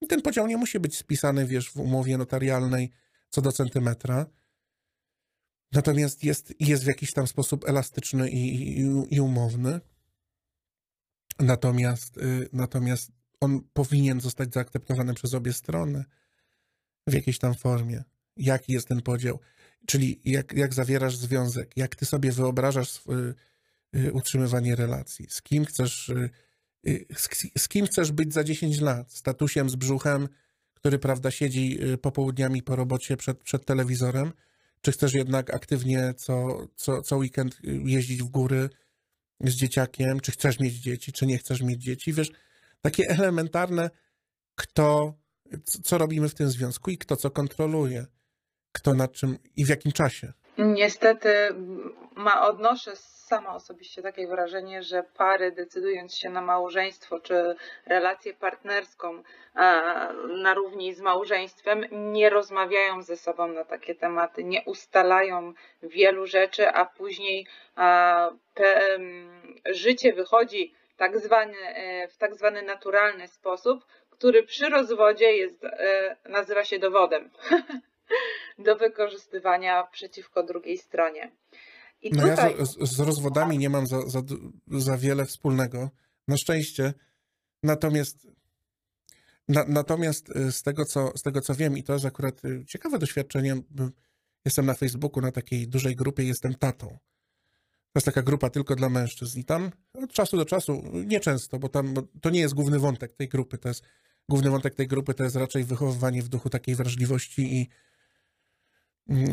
I ten podział nie musi być spisany, wiesz, w umowie notarialnej co do centymetra. Natomiast jest, jest w jakiś tam sposób elastyczny i, i, i umowny. Natomiast, y, natomiast on powinien zostać zaakceptowany przez obie strony w jakiejś tam formie. Jaki jest ten podział? Czyli jak, jak zawierasz związek, jak ty sobie wyobrażasz y, utrzymywanie relacji, z kim chcesz y, y, z, kim chcesz być za 10 lat? Z z brzuchem, który, prawda, siedzi y, popołudniami po robocie przed, przed telewizorem? Czy chcesz jednak aktywnie co, co, co weekend y, jeździć w góry z dzieciakiem? Czy chcesz mieć dzieci, czy nie chcesz mieć dzieci? Wiesz, takie elementarne, kto, co robimy w tym związku i kto co kontroluje, kto nad czym i w jakim czasie. Niestety ma, odnoszę sama osobiście takie wrażenie, że pary decydując się na małżeństwo czy relację partnerską na równi z małżeństwem, nie rozmawiają ze sobą na takie tematy, nie ustalają wielu rzeczy, a później życie wychodzi tak zwany, e, w tak zwany naturalny sposób, który przy rozwodzie jest, e, nazywa się dowodem do wykorzystywania przeciwko drugiej stronie. I no tutaj... ja z, z, rozwodami nie mam za, za, za wiele wspólnego, na szczęście. Natomiast na, natomiast e, z tego, co, z tego, co wiem, i to jest akurat ciekawe doświadczenie, jestem na Facebooku na takiej dużej grupie, jestem tatą. To jest taka grupa tylko dla mężczyzn i tam od czasu do czasu, nieczęsto, bo tam bo to nie jest główny wątek tej grupy, to jest główny wątek tej grupy to jest raczej wychowywanie w duchu takiej wrażliwości i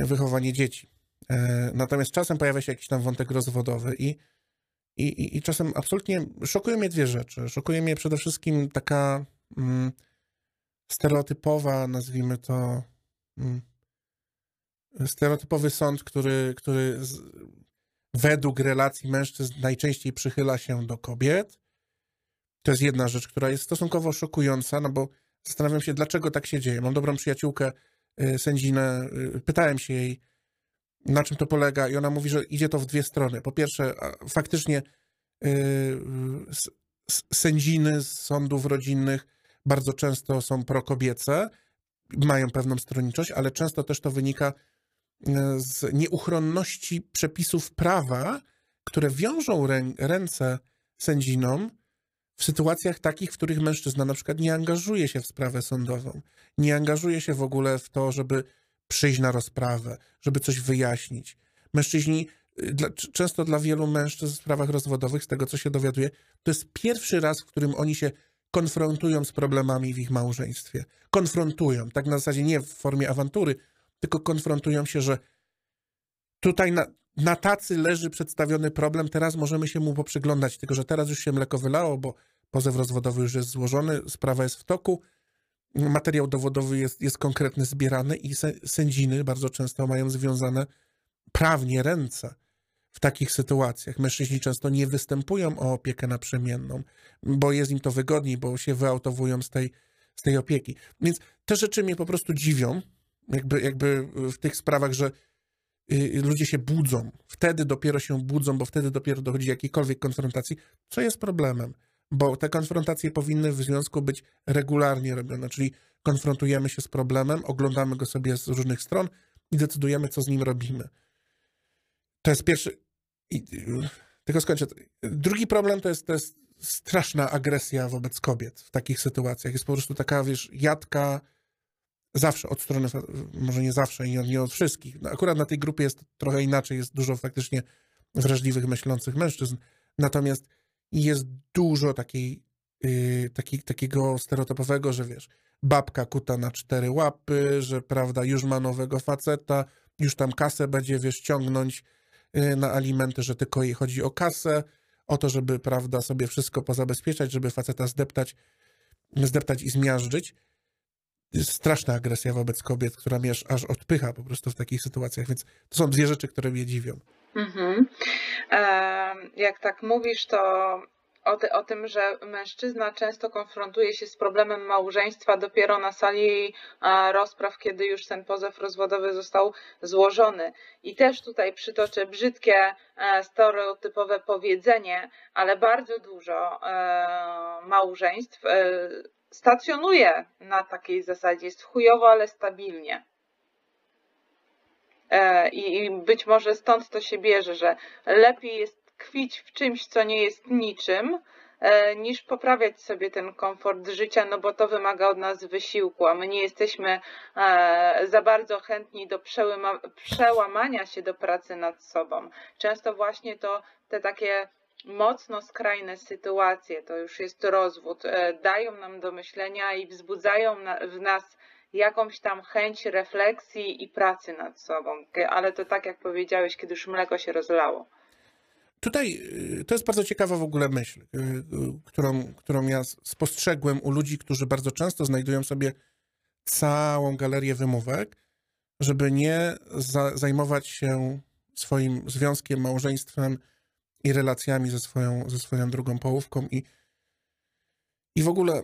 wychowanie dzieci. E, natomiast czasem pojawia się jakiś tam wątek rozwodowy i, i, i czasem absolutnie szokują mnie dwie rzeczy. Szokuje mnie przede wszystkim taka mm, stereotypowa, nazwijmy to, mm, stereotypowy sąd, który, który z, według relacji mężczyzn najczęściej przychyla się do kobiet. To jest jedna rzecz, która jest stosunkowo szokująca, no bo zastanawiam się, dlaczego tak się dzieje. Mam dobrą przyjaciółkę, y, sędzinę, y, pytałem się jej, na czym to polega i ona mówi, że idzie to w dwie strony. Po pierwsze, faktycznie y, sędziny z sądów rodzinnych bardzo często są prokobiece, mają pewną stronniczość, ale często też to wynika z nieuchronności przepisów prawa, które wiążą rę, ręce sędzinom w sytuacjach takich, w których mężczyzna na przykład nie angażuje się w sprawę sądową, nie angażuje się w ogóle w to, żeby przyjść na rozprawę, żeby coś wyjaśnić. Mężczyźni, y, dla, często dla wielu mężczyzn w sprawach rozwodowych, z tego co się dowiaduje, to jest pierwszy raz, w którym oni się konfrontują z problemami w ich małżeństwie. Konfrontują, tak na zasadzie nie w formie awantury, tylko konfrontują się, że tutaj na, na tacy leży przedstawiony problem, teraz możemy się mu poprzyglądać, tylko że teraz już się mleko wylało, bo pozew rozwodowy już jest złożony, sprawa jest w toku, materiał dowodowy jest, jest konkretny, zbierany i sędziny bardzo często mają związane prawnie ręce w takich sytuacjach. Mężczyźni często nie występują o opiekę naprzemienną, bo jest im to wygodniej, bo się wyautowują z tej, z tej opieki. Więc te rzeczy mnie po prostu dziwią, jakby, jakby w tych sprawach, że ludzie się budzą. Wtedy dopiero się budzą, bo wtedy dopiero dochodzi do jakiejkolwiek konfrontacji, co jest problemem. Bo te konfrontacje powinny w związku być regularnie robione, czyli konfrontujemy się z problemem, oglądamy go sobie z różnych stron i decydujemy, co z nim robimy. To jest pierwszy. I, tylko skończę. Drugi problem to jest, to jest straszna agresja wobec kobiet w takich sytuacjach. Jest po prostu taka, wiesz, jadka, zawsze od strony, może nie zawsze i nie od wszystkich. No akurat na tej grupie jest trochę inaczej, jest dużo faktycznie wrażliwych, myślących mężczyzn, natomiast jest dużo takiej, yy, taki, takiego stereotypowego, że wiesz, babka kuta na cztery łapy, że prawda, już ma nowego faceta, już tam kasę będzie, wiesz, ciągnąć yy, na alimenty, że tylko jej chodzi o kasę, o to, żeby, prawda, sobie wszystko pozabezpieczać, żeby faceta zdeptać, zdeptać i zmiażdżyć straszna agresja wobec kobiet, która mnie aż, aż odpycha po prostu w takich sytuacjach, więc to są dwie rzeczy, które mnie dziwią. Mhm. jak tak mówisz, to o, ty, o, tym, że mężczyzna często konfrontuje się z problemem małżeństwa dopiero na sali rozpraw, kiedy już ten pozew rozwodowy został złożony. I też tutaj przytoczę brzydkie, e, stereotypowe powiedzenie, ale bardzo dużo e, małżeństw e, stacjonuje na takiej zasadzie, jest chujowo, ale stabilnie. E, I być może stąd to się bierze, że lepiej jest tkwić w czymś, co nie jest niczym, e, niż poprawiać sobie ten komfort życia, no bo to wymaga od nas wysiłku, a my nie jesteśmy e, za bardzo chętni do przełamania się do pracy nad sobą. Często właśnie to te takie mocno skrajne sytuacje, to już jest rozwód, e, dają nam do myślenia i wzbudzają w nas jakąś tam chęć refleksji i pracy nad sobą. Ale to tak jak powiedziałeś, kiedy już mleko się rozlało. Tutaj y, to jest bardzo ciekawa w ogóle myśl, y, którą, którą ja spostrzegłem u ludzi, którzy bardzo często znajdują sobie całą galerię wymówek, żeby nie za, zajmować się swoim związkiem, małżeństwem i relacjami ze swoją, ze swoją drugą połówką i i w ogóle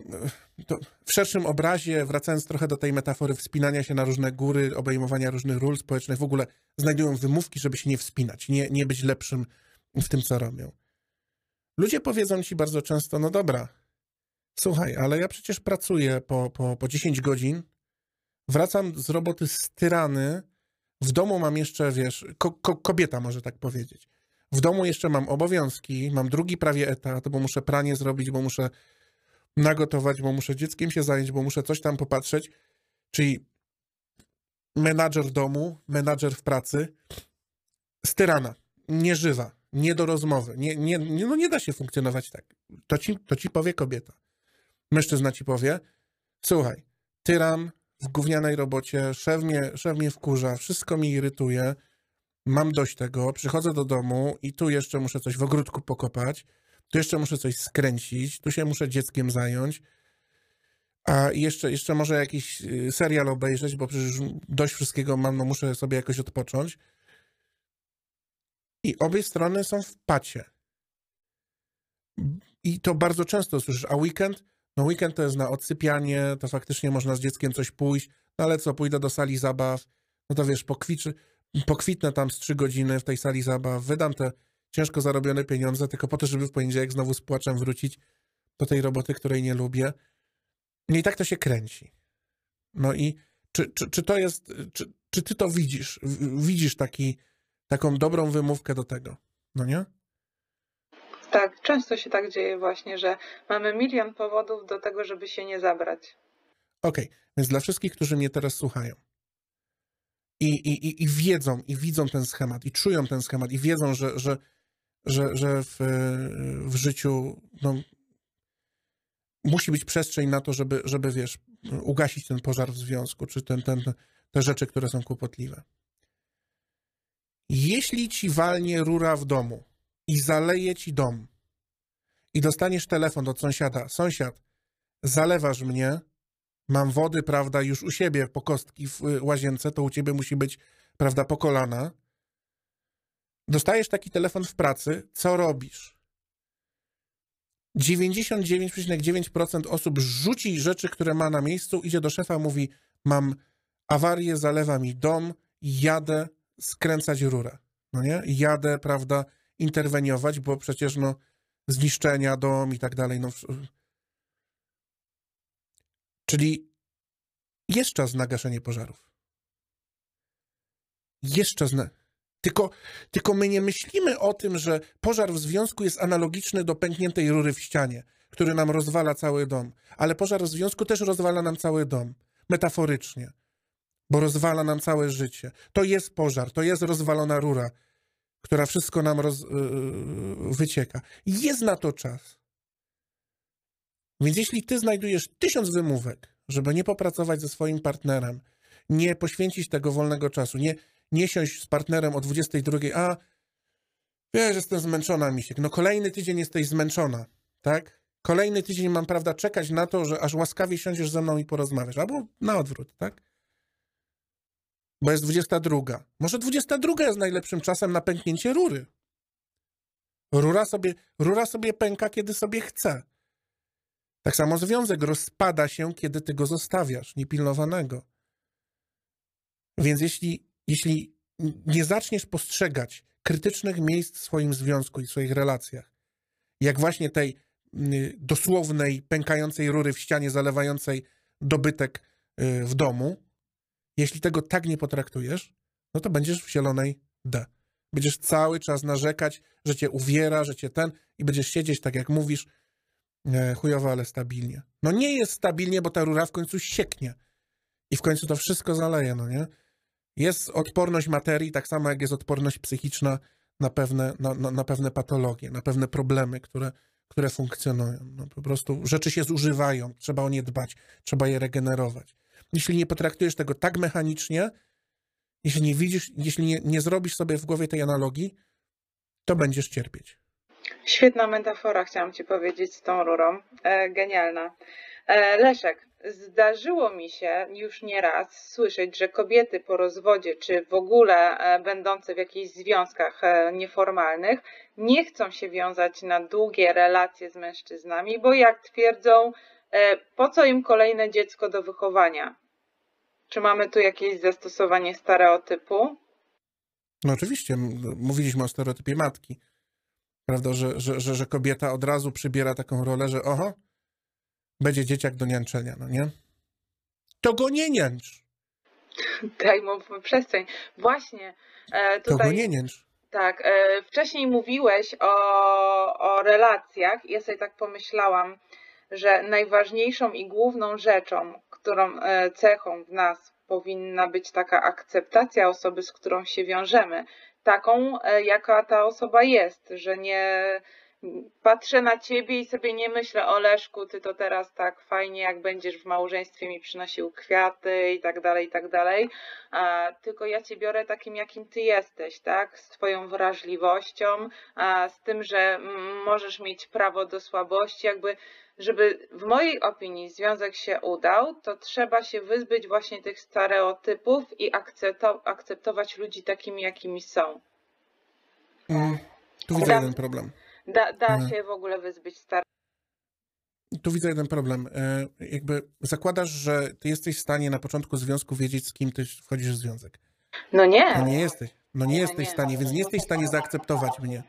w szerszym obrazie, wracając trochę do tej metafory wspinania się na różne góry, obejmowania różnych ról społecznych, w ogóle znajdują wymówki, żeby się nie wspinać, nie, nie być lepszym w tym, co robią. Ludzie powiedzą ci bardzo często, no dobra, słuchaj, ale ja przecież pracuję po, po, po 10 godzin, wracam z roboty styrany, w domu mam jeszcze, wiesz, ko, ko, kobieta może tak powiedzieć. W domu jeszcze mam obowiązki, mam drugi prawie etat, bo muszę pranie zrobić, bo muszę nagotować, bo muszę dzieckiem się zająć, bo muszę coś tam popatrzeć. Czyli menadżer domu, menadżer w pracy, styrana, nieżywa, nie do rozmowy. Nie, nie, no nie da się funkcjonować tak. To ci, to ci powie kobieta. Mężczyzna ci powie, słuchaj, tyram w gównianej robocie, szef mnie, szef mnie wkurza, wszystko mi irytuje, mam dość tego, przychodzę do domu i tu jeszcze muszę coś w ogródku pokopać, tu jeszcze muszę coś skręcić, tu się muszę dzieckiem zająć, a jeszcze, jeszcze może jakiś y, serial obejrzeć, bo przecież dość wszystkiego mam, no muszę sobie jakoś odpocząć. I obie strony są w pacie. I to bardzo często słyszysz, a weekend? No weekend to jest na odsypianie, to faktycznie można z dzieckiem coś pójść, no ale co, pójdę do sali zabaw, no to wiesz, pokwiczy, pokwitnę tam z trzy godziny w tej sali zabaw, wydam te ciężko zarobione pieniądze, tylko po to, żeby w poniedziałek znowu z płaczem wrócić do tej roboty, której nie lubię. I tak to się kręci. No i czy, czy, czy to jest, czy, czy ty to widzisz? Widzisz taki, taką dobrą wymówkę do tego, no nie? Tak, często się tak dzieje właśnie, że mamy milion powodów do tego, żeby się nie zabrać. Okej, okay. więc dla wszystkich, którzy mnie teraz słuchają i, i, i wiedzą, i widzą ten schemat, i czują ten schemat, i wiedzą, że, że, że, że w, w życiu no, musi być przestrzeń na to, żeby, żeby wiesz, ugasić ten pożar w związku, czy ten, ten, te rzeczy, które są kłopotliwe. Jeśli ci walnie rura w domu i zaleje ci dom i dostaniesz telefon od sąsiada, sąsiad, zalewasz mnie, mam wody, prawda, już u siebie po kostki w łazience, to u ciebie musi być, prawda, po kolana. Dostajesz taki telefon w pracy, co robisz? 99,9% osób rzuci rzeczy, które ma na miejscu, idzie do szefa, mówi: Mam awarię, zalewa mi dom, jadę skręcać rurę. No nie? Jadę, prawda, interweniować, bo przecież no, zniszczenia dom i tak dalej. No, czyli jest czas na gaszenie pożarów. Jest czas na. Tylko, tylko my nie myślimy o tym, że pożar w związku jest analogiczny do pękniętej rury w ścianie, który nam rozwala cały dom. Ale pożar w związku też rozwala nam cały dom. Metaforycznie. Bo rozwala nam całe życie. To jest pożar, to jest rozwalona rura, która wszystko nam roz, yy, wycieka. Jest na to czas. Więc jeśli ty znajdujesz tysiąc wymówek, żeby nie popracować ze swoim partnerem, nie poświęcić tego wolnego czasu, nie, nie siąść z partnerem o 22, a wiesz, jestem zmęczona, Misiek. No kolejny tydzień jesteś zmęczona, tak? Kolejny tydzień mam, prawda, czekać na to, że aż łaskawie siądziesz ze mną i porozmawiasz. Albo na odwrót, tak? Bo jest 22. Może 22 jest najlepszym czasem na pęknięcie rury. Rura sobie, rura sobie pęka, kiedy sobie chce. Tak samo związek rozpada się, kiedy ty go zostawiasz, niepilnowanego. Więc jeśli, jeśli nie zaczniesz postrzegać krytycznych miejsc w swoim związku i w swoich relacjach, jak właśnie tej y, dosłownej, pękającej rury w ścianie, zalewającej dobytek y, w domu, jeśli tego tak nie potraktujesz, no to będziesz w zielonej D. Będziesz cały czas narzekać, że cię uwiera, że cię ten i będziesz siedzieć, tak jak mówisz, chujowo, ale stabilnie. No nie jest stabilnie, bo ta rura w końcu sieknie i w końcu to wszystko zaleje, no nie? Jest odporność materii, tak samo jak jest odporność psychiczna na pewne, na, na, na pewne patologie, na pewne problemy, które, które funkcjonują. No, po prostu rzeczy się zużywają, trzeba o nie dbać, trzeba je regenerować. Jeśli nie potraktujesz tego tak mechanicznie, jeśli nie widzisz, jeśli nie, nie zrobisz sobie w głowie tej analogii, to będziesz cierpieć. Świetna metafora, chciałam Ci powiedzieć z tą rurą. E, genialna. E, Leszek, zdarzyło mi się już nieraz słyszeć, że kobiety po rozwodzie, czy w ogóle e, będące w jakichś związkach e, nieformalnych, nie chcą się wiązać na długie relacje z mężczyznami, bo jak twierdzą, e, po co im kolejne dziecko do wychowania? Czy mamy tu jakieś zastosowanie stereotypu? No oczywiście, mówiliśmy o stereotypie matki. Prawda, że, że, że, że kobieta od razu przybiera taką rolę, że oho, będzie dzieciak do niańczenia, no nie? To go nie niańcz, Daj mu przestrzeń. Właśnie e, to go tutaj. nie niańcz. Tak, e, wcześniej mówiłeś o, o relacjach. Ja sobie tak pomyślałam, że najważniejszą i główną rzeczą, którą e, cechą w nas powinna być taka akceptacja osoby, z którą się wiążemy. Taką, e, jaka ta osoba jest, że nie patrzę na ciebie i sobie nie myślę, o Leszku, ty to teraz tak fajnie, jak będziesz w małżeństwie mi przynosił kwiaty i tak dalej, i tak dalej. Tylko ja cię biorę takim, jakim ty jesteś, tak? Z twoją wrażliwością, z tym, że możesz mieć prawo do słabości, jakby, żeby w mojej opinii związek się udał, to trzeba się wyzbyć właśnie tych stereotypów i akcepto- akceptować ludzi takimi, jakimi są. Mm, tu widzę Da- jeden problem. Da, da Mhm. się w ogóle wyzbyć stereotypów. Tu widzę jeden problem. E, jakby zakładasz, że ty jesteś w stanie na początku związku wiedzieć, z kim ty wchodzisz w związek. No nie, No nie jesteś. No nie jesteś nie. w stanie, więc nie jesteś w stanie zaakceptować mnie.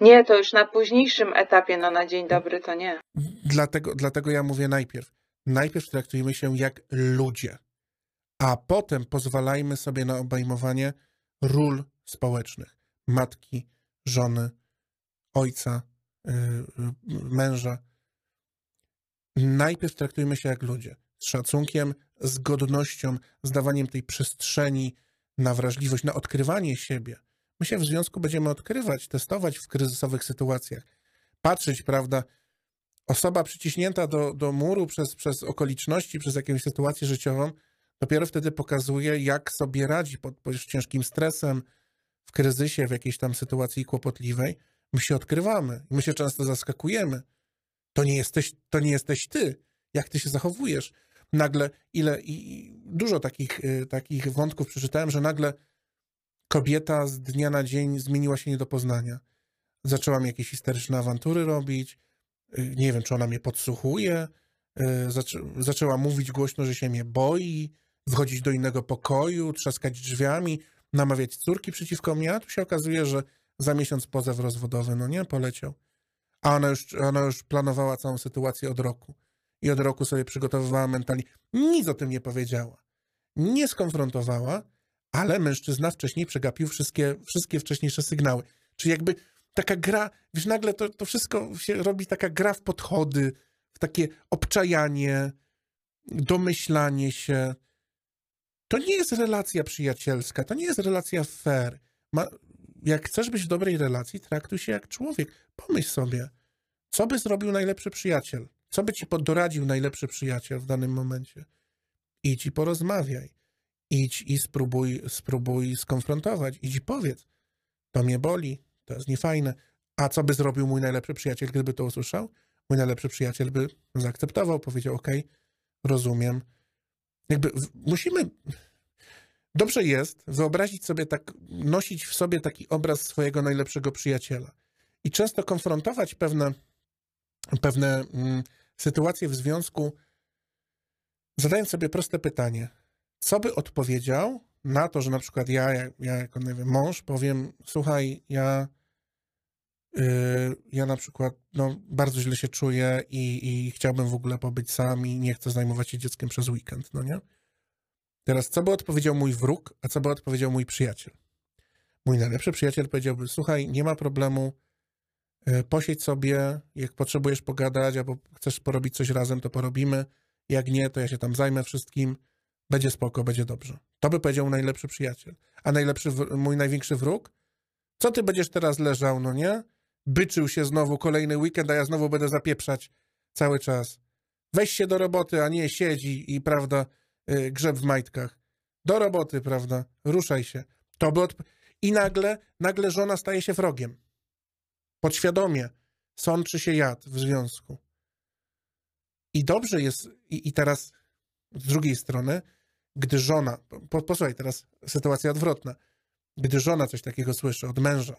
Nie, to już na późniejszym etapie, no na dzień dobry to nie. Dlatego, dlatego ja mówię najpierw. Najpierw traktujmy się jak ludzie, a potem pozwalajmy sobie na obejmowanie ról społecznych. Matki, żony, ojca, yy, yy, męża. Najpierw traktujmy się jak ludzie. Z szacunkiem, z godnością, z dawaniem tej przestrzeni na wrażliwość, na odkrywanie siebie. My się w związku będziemy odkrywać, testować w kryzysowych sytuacjach. Patrzeć, prawda, osoba przyciśnięta do, do muru przez, przez okoliczności, przez jakąś sytuację życiową, dopiero wtedy pokazuje, jak sobie radzi pod, pod ciężkim stresem, w kryzysie, w jakiejś tam sytuacji kłopotliwej. My się odkrywamy my się często zaskakujemy. To nie jesteś, to nie jesteś ty. Jak ty się zachowujesz? Nagle ile i i dużo takich, y, takich wątków przeczytałem, że nagle kobieta z dnia na dzień zmieniła się nie do poznania. Zaczęła mi jakieś histeryczne awantury robić, Y, nie wiem, czy ona mnie podsłuchuje, y, zaczę, zaczęła mówić głośno, że się mnie boi, wchodzić do innego pokoju, trzaskać drzwiami, namawiać córki przeciwko mnie, a tu się okazuje, że za miesiąc pozew rozwodowy, no nie, poleciał. A ona już, ona już planowała całą sytuację od roku. I od roku sobie przygotowywała mentalnie. Nic o tym nie powiedziała. Nie skonfrontowała, ale mężczyzna wcześniej przegapił wszystkie, wszystkie wcześniejsze sygnały. Czyli jakby taka gra, wiesz, nagle to, to wszystko się robi taka gra w podchody, w takie obczajanie, domyślanie się. To nie jest relacja przyjacielska, to nie jest relacja fair. Ma, jak chcesz być w dobrej relacji, traktuj się jak człowiek. Pomyśl sobie, co by zrobił najlepszy przyjaciel? Co by ci doradził najlepszy przyjaciel w danym momencie? Idź i porozmawiaj. Idź i spróbuj, spróbuj skonfrontować. Idź i powiedz, to mnie boli, to jest niefajne. A co by zrobił mój najlepszy przyjaciel, gdyby to usłyszał? Mój najlepszy przyjaciel by zaakceptował, powiedział: OK, rozumiem. Jakby musimy. Dobrze jest wyobrazić sobie tak, nosić w sobie taki obraz swojego najlepszego przyjaciela i często konfrontować pewne, pewne mm, sytuacje w związku, zadając sobie proste pytanie: co by odpowiedział na to, że na przykład ja, ja, ja jako nie wiem, mąż powiem, słuchaj, ja, yy, ja na przykład no, bardzo źle się czuję i, i chciałbym w ogóle pobyć sam i nie chcę zajmować się dzieckiem przez weekend, no nie? Teraz, co by odpowiedział mój wróg, a co by odpowiedział mój przyjaciel? Mój najlepszy przyjaciel powiedziałby, słuchaj, nie ma problemu, yy, posiedź sobie, jak potrzebujesz pogadać albo chcesz porobić coś razem, to porobimy, jak nie, to ja się tam zajmę wszystkim, będzie spoko, będzie dobrze. To by powiedział najlepszy przyjaciel. A najlepszy, mój największy wróg? Co ty będziesz teraz leżał, no nie? Byczył się znowu kolejny weekend, a ja znowu będę zapieprzać cały czas. Weź się do roboty, a nie siedzi i, prawda, yy, grzeb w majtkach. Do roboty, prawda? Ruszaj się. To by odp- I nagle, nagle żona staje się wrogiem. Podświadomie sączy się jad w związku. I dobrze jest, i, i teraz z drugiej strony, gdy żona, po, posłuchaj, teraz sytuacja odwrotna, gdy żona coś takiego słyszy od męża,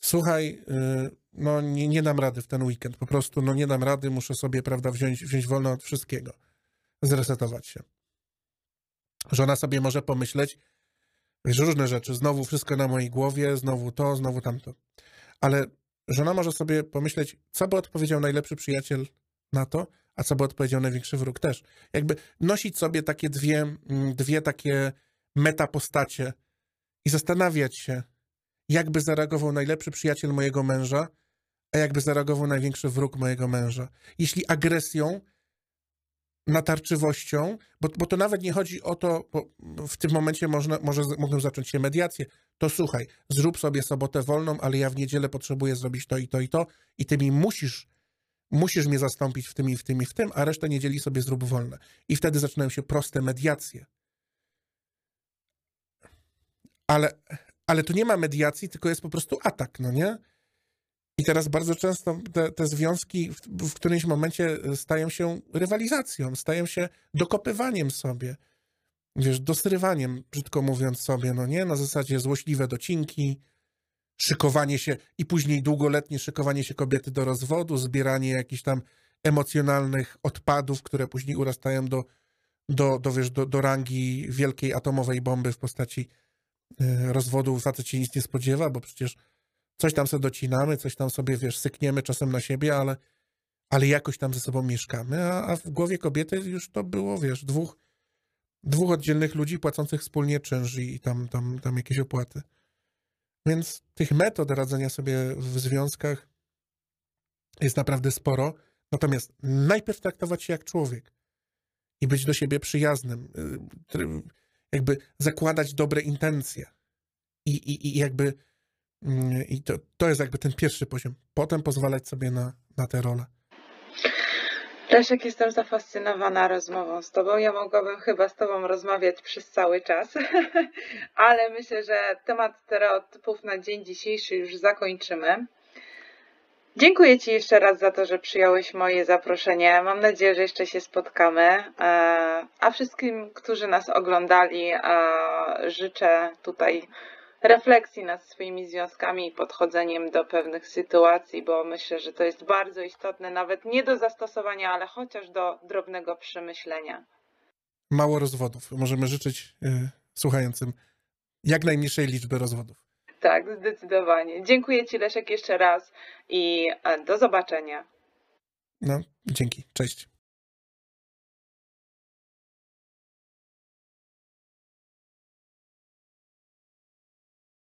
słuchaj, yy, no nie, nie dam rady w ten weekend, po prostu no nie dam rady, muszę sobie, prawda, wziąć, wziąć wolno od wszystkiego, zresetować się. Żona sobie może pomyśleć, wiesz, różne rzeczy, znowu wszystko na mojej głowie, znowu to, znowu tamto. Ale żona może sobie pomyśleć, co by odpowiedział najlepszy przyjaciel na to, a co by odpowiedział największy wróg też. Jakby nosić sobie takie dwie, mm, dwie takie metapostacie i zastanawiać się, jakby zareagował najlepszy przyjaciel mojego męża, a jakby zareagował największy wróg mojego męża. Jeśli agresją, natarczywością, bo, bo to nawet nie chodzi o to, w tym momencie można, może, mogą zacząć się mediacje, to słuchaj, zrób sobie sobotę wolną, ale ja w niedzielę potrzebuję zrobić to i to i to i ty mi musisz musisz mnie zastąpić w tym i w tym i w tym, a resztę niedzieli sobie zrób wolne. I wtedy zaczynają się proste mediacje. Ale, ale tu nie ma mediacji, tylko jest po prostu atak, no nie? I teraz bardzo często te, te związki w, w którymś momencie stają się rywalizacją, stają się dokopywaniem sobie, wiesz, dosrywaniem, brzydko mówiąc sobie, no nie? Na zasadzie złośliwe docinki, szykowanie się i później długoletnie szykowanie się kobiety do rozwodu, zbieranie jakichś tam emocjonalnych odpadów, które później urastają do, do, do, wiesz, do, do rangi wielkiej atomowej bomby w postaci y, rozwodu. Facet się nic nie spodziewa, bo przecież coś tam sobie docinamy, coś tam sobie, wiesz, sykniemy czasem na siebie, ale, ale jakoś tam ze sobą mieszkamy, a, a w głowie kobiety już to było, wiesz, dwóch, dwóch oddzielnych ludzi płacących wspólnie czynsz i tam, tam, tam jakieś opłaty. Więc tych metod radzenia sobie w związkach jest naprawdę sporo. Natomiast najpierw traktować się jak człowiek i być do siebie przyjaznym, y, jakby zakładać dobre intencje. I, i, i jakby mm, i to, to jest jakby ten pierwszy poziom. Potem pozwalać sobie na, na tę rolę. Leszek, jestem zafascynowana rozmową z Tobą. Ja mogłabym chyba z Tobą rozmawiać przez cały czas, ale myślę, że temat stereotypów na dzień dzisiejszy już zakończymy. Dziękuję Ci jeszcze raz za to, że przyjąłeś moje zaproszenie. Mam nadzieję, że jeszcze się spotkamy. E, a wszystkim, którzy nas oglądali, e, życzę tutaj refleksji nad swoimi związkami i podchodzeniem do pewnych sytuacji, bo myślę, że to jest bardzo istotne, nawet nie do zastosowania, ale chociaż do drobnego przemyślenia. Mało rozwodów. Możemy życzyć y, słuchającym jak najmniejszej liczby rozwodów. Tak, zdecydowanie. Dziękuję Ci Leszek jeszcze raz i e, do zobaczenia. No, dzięki. Cześć.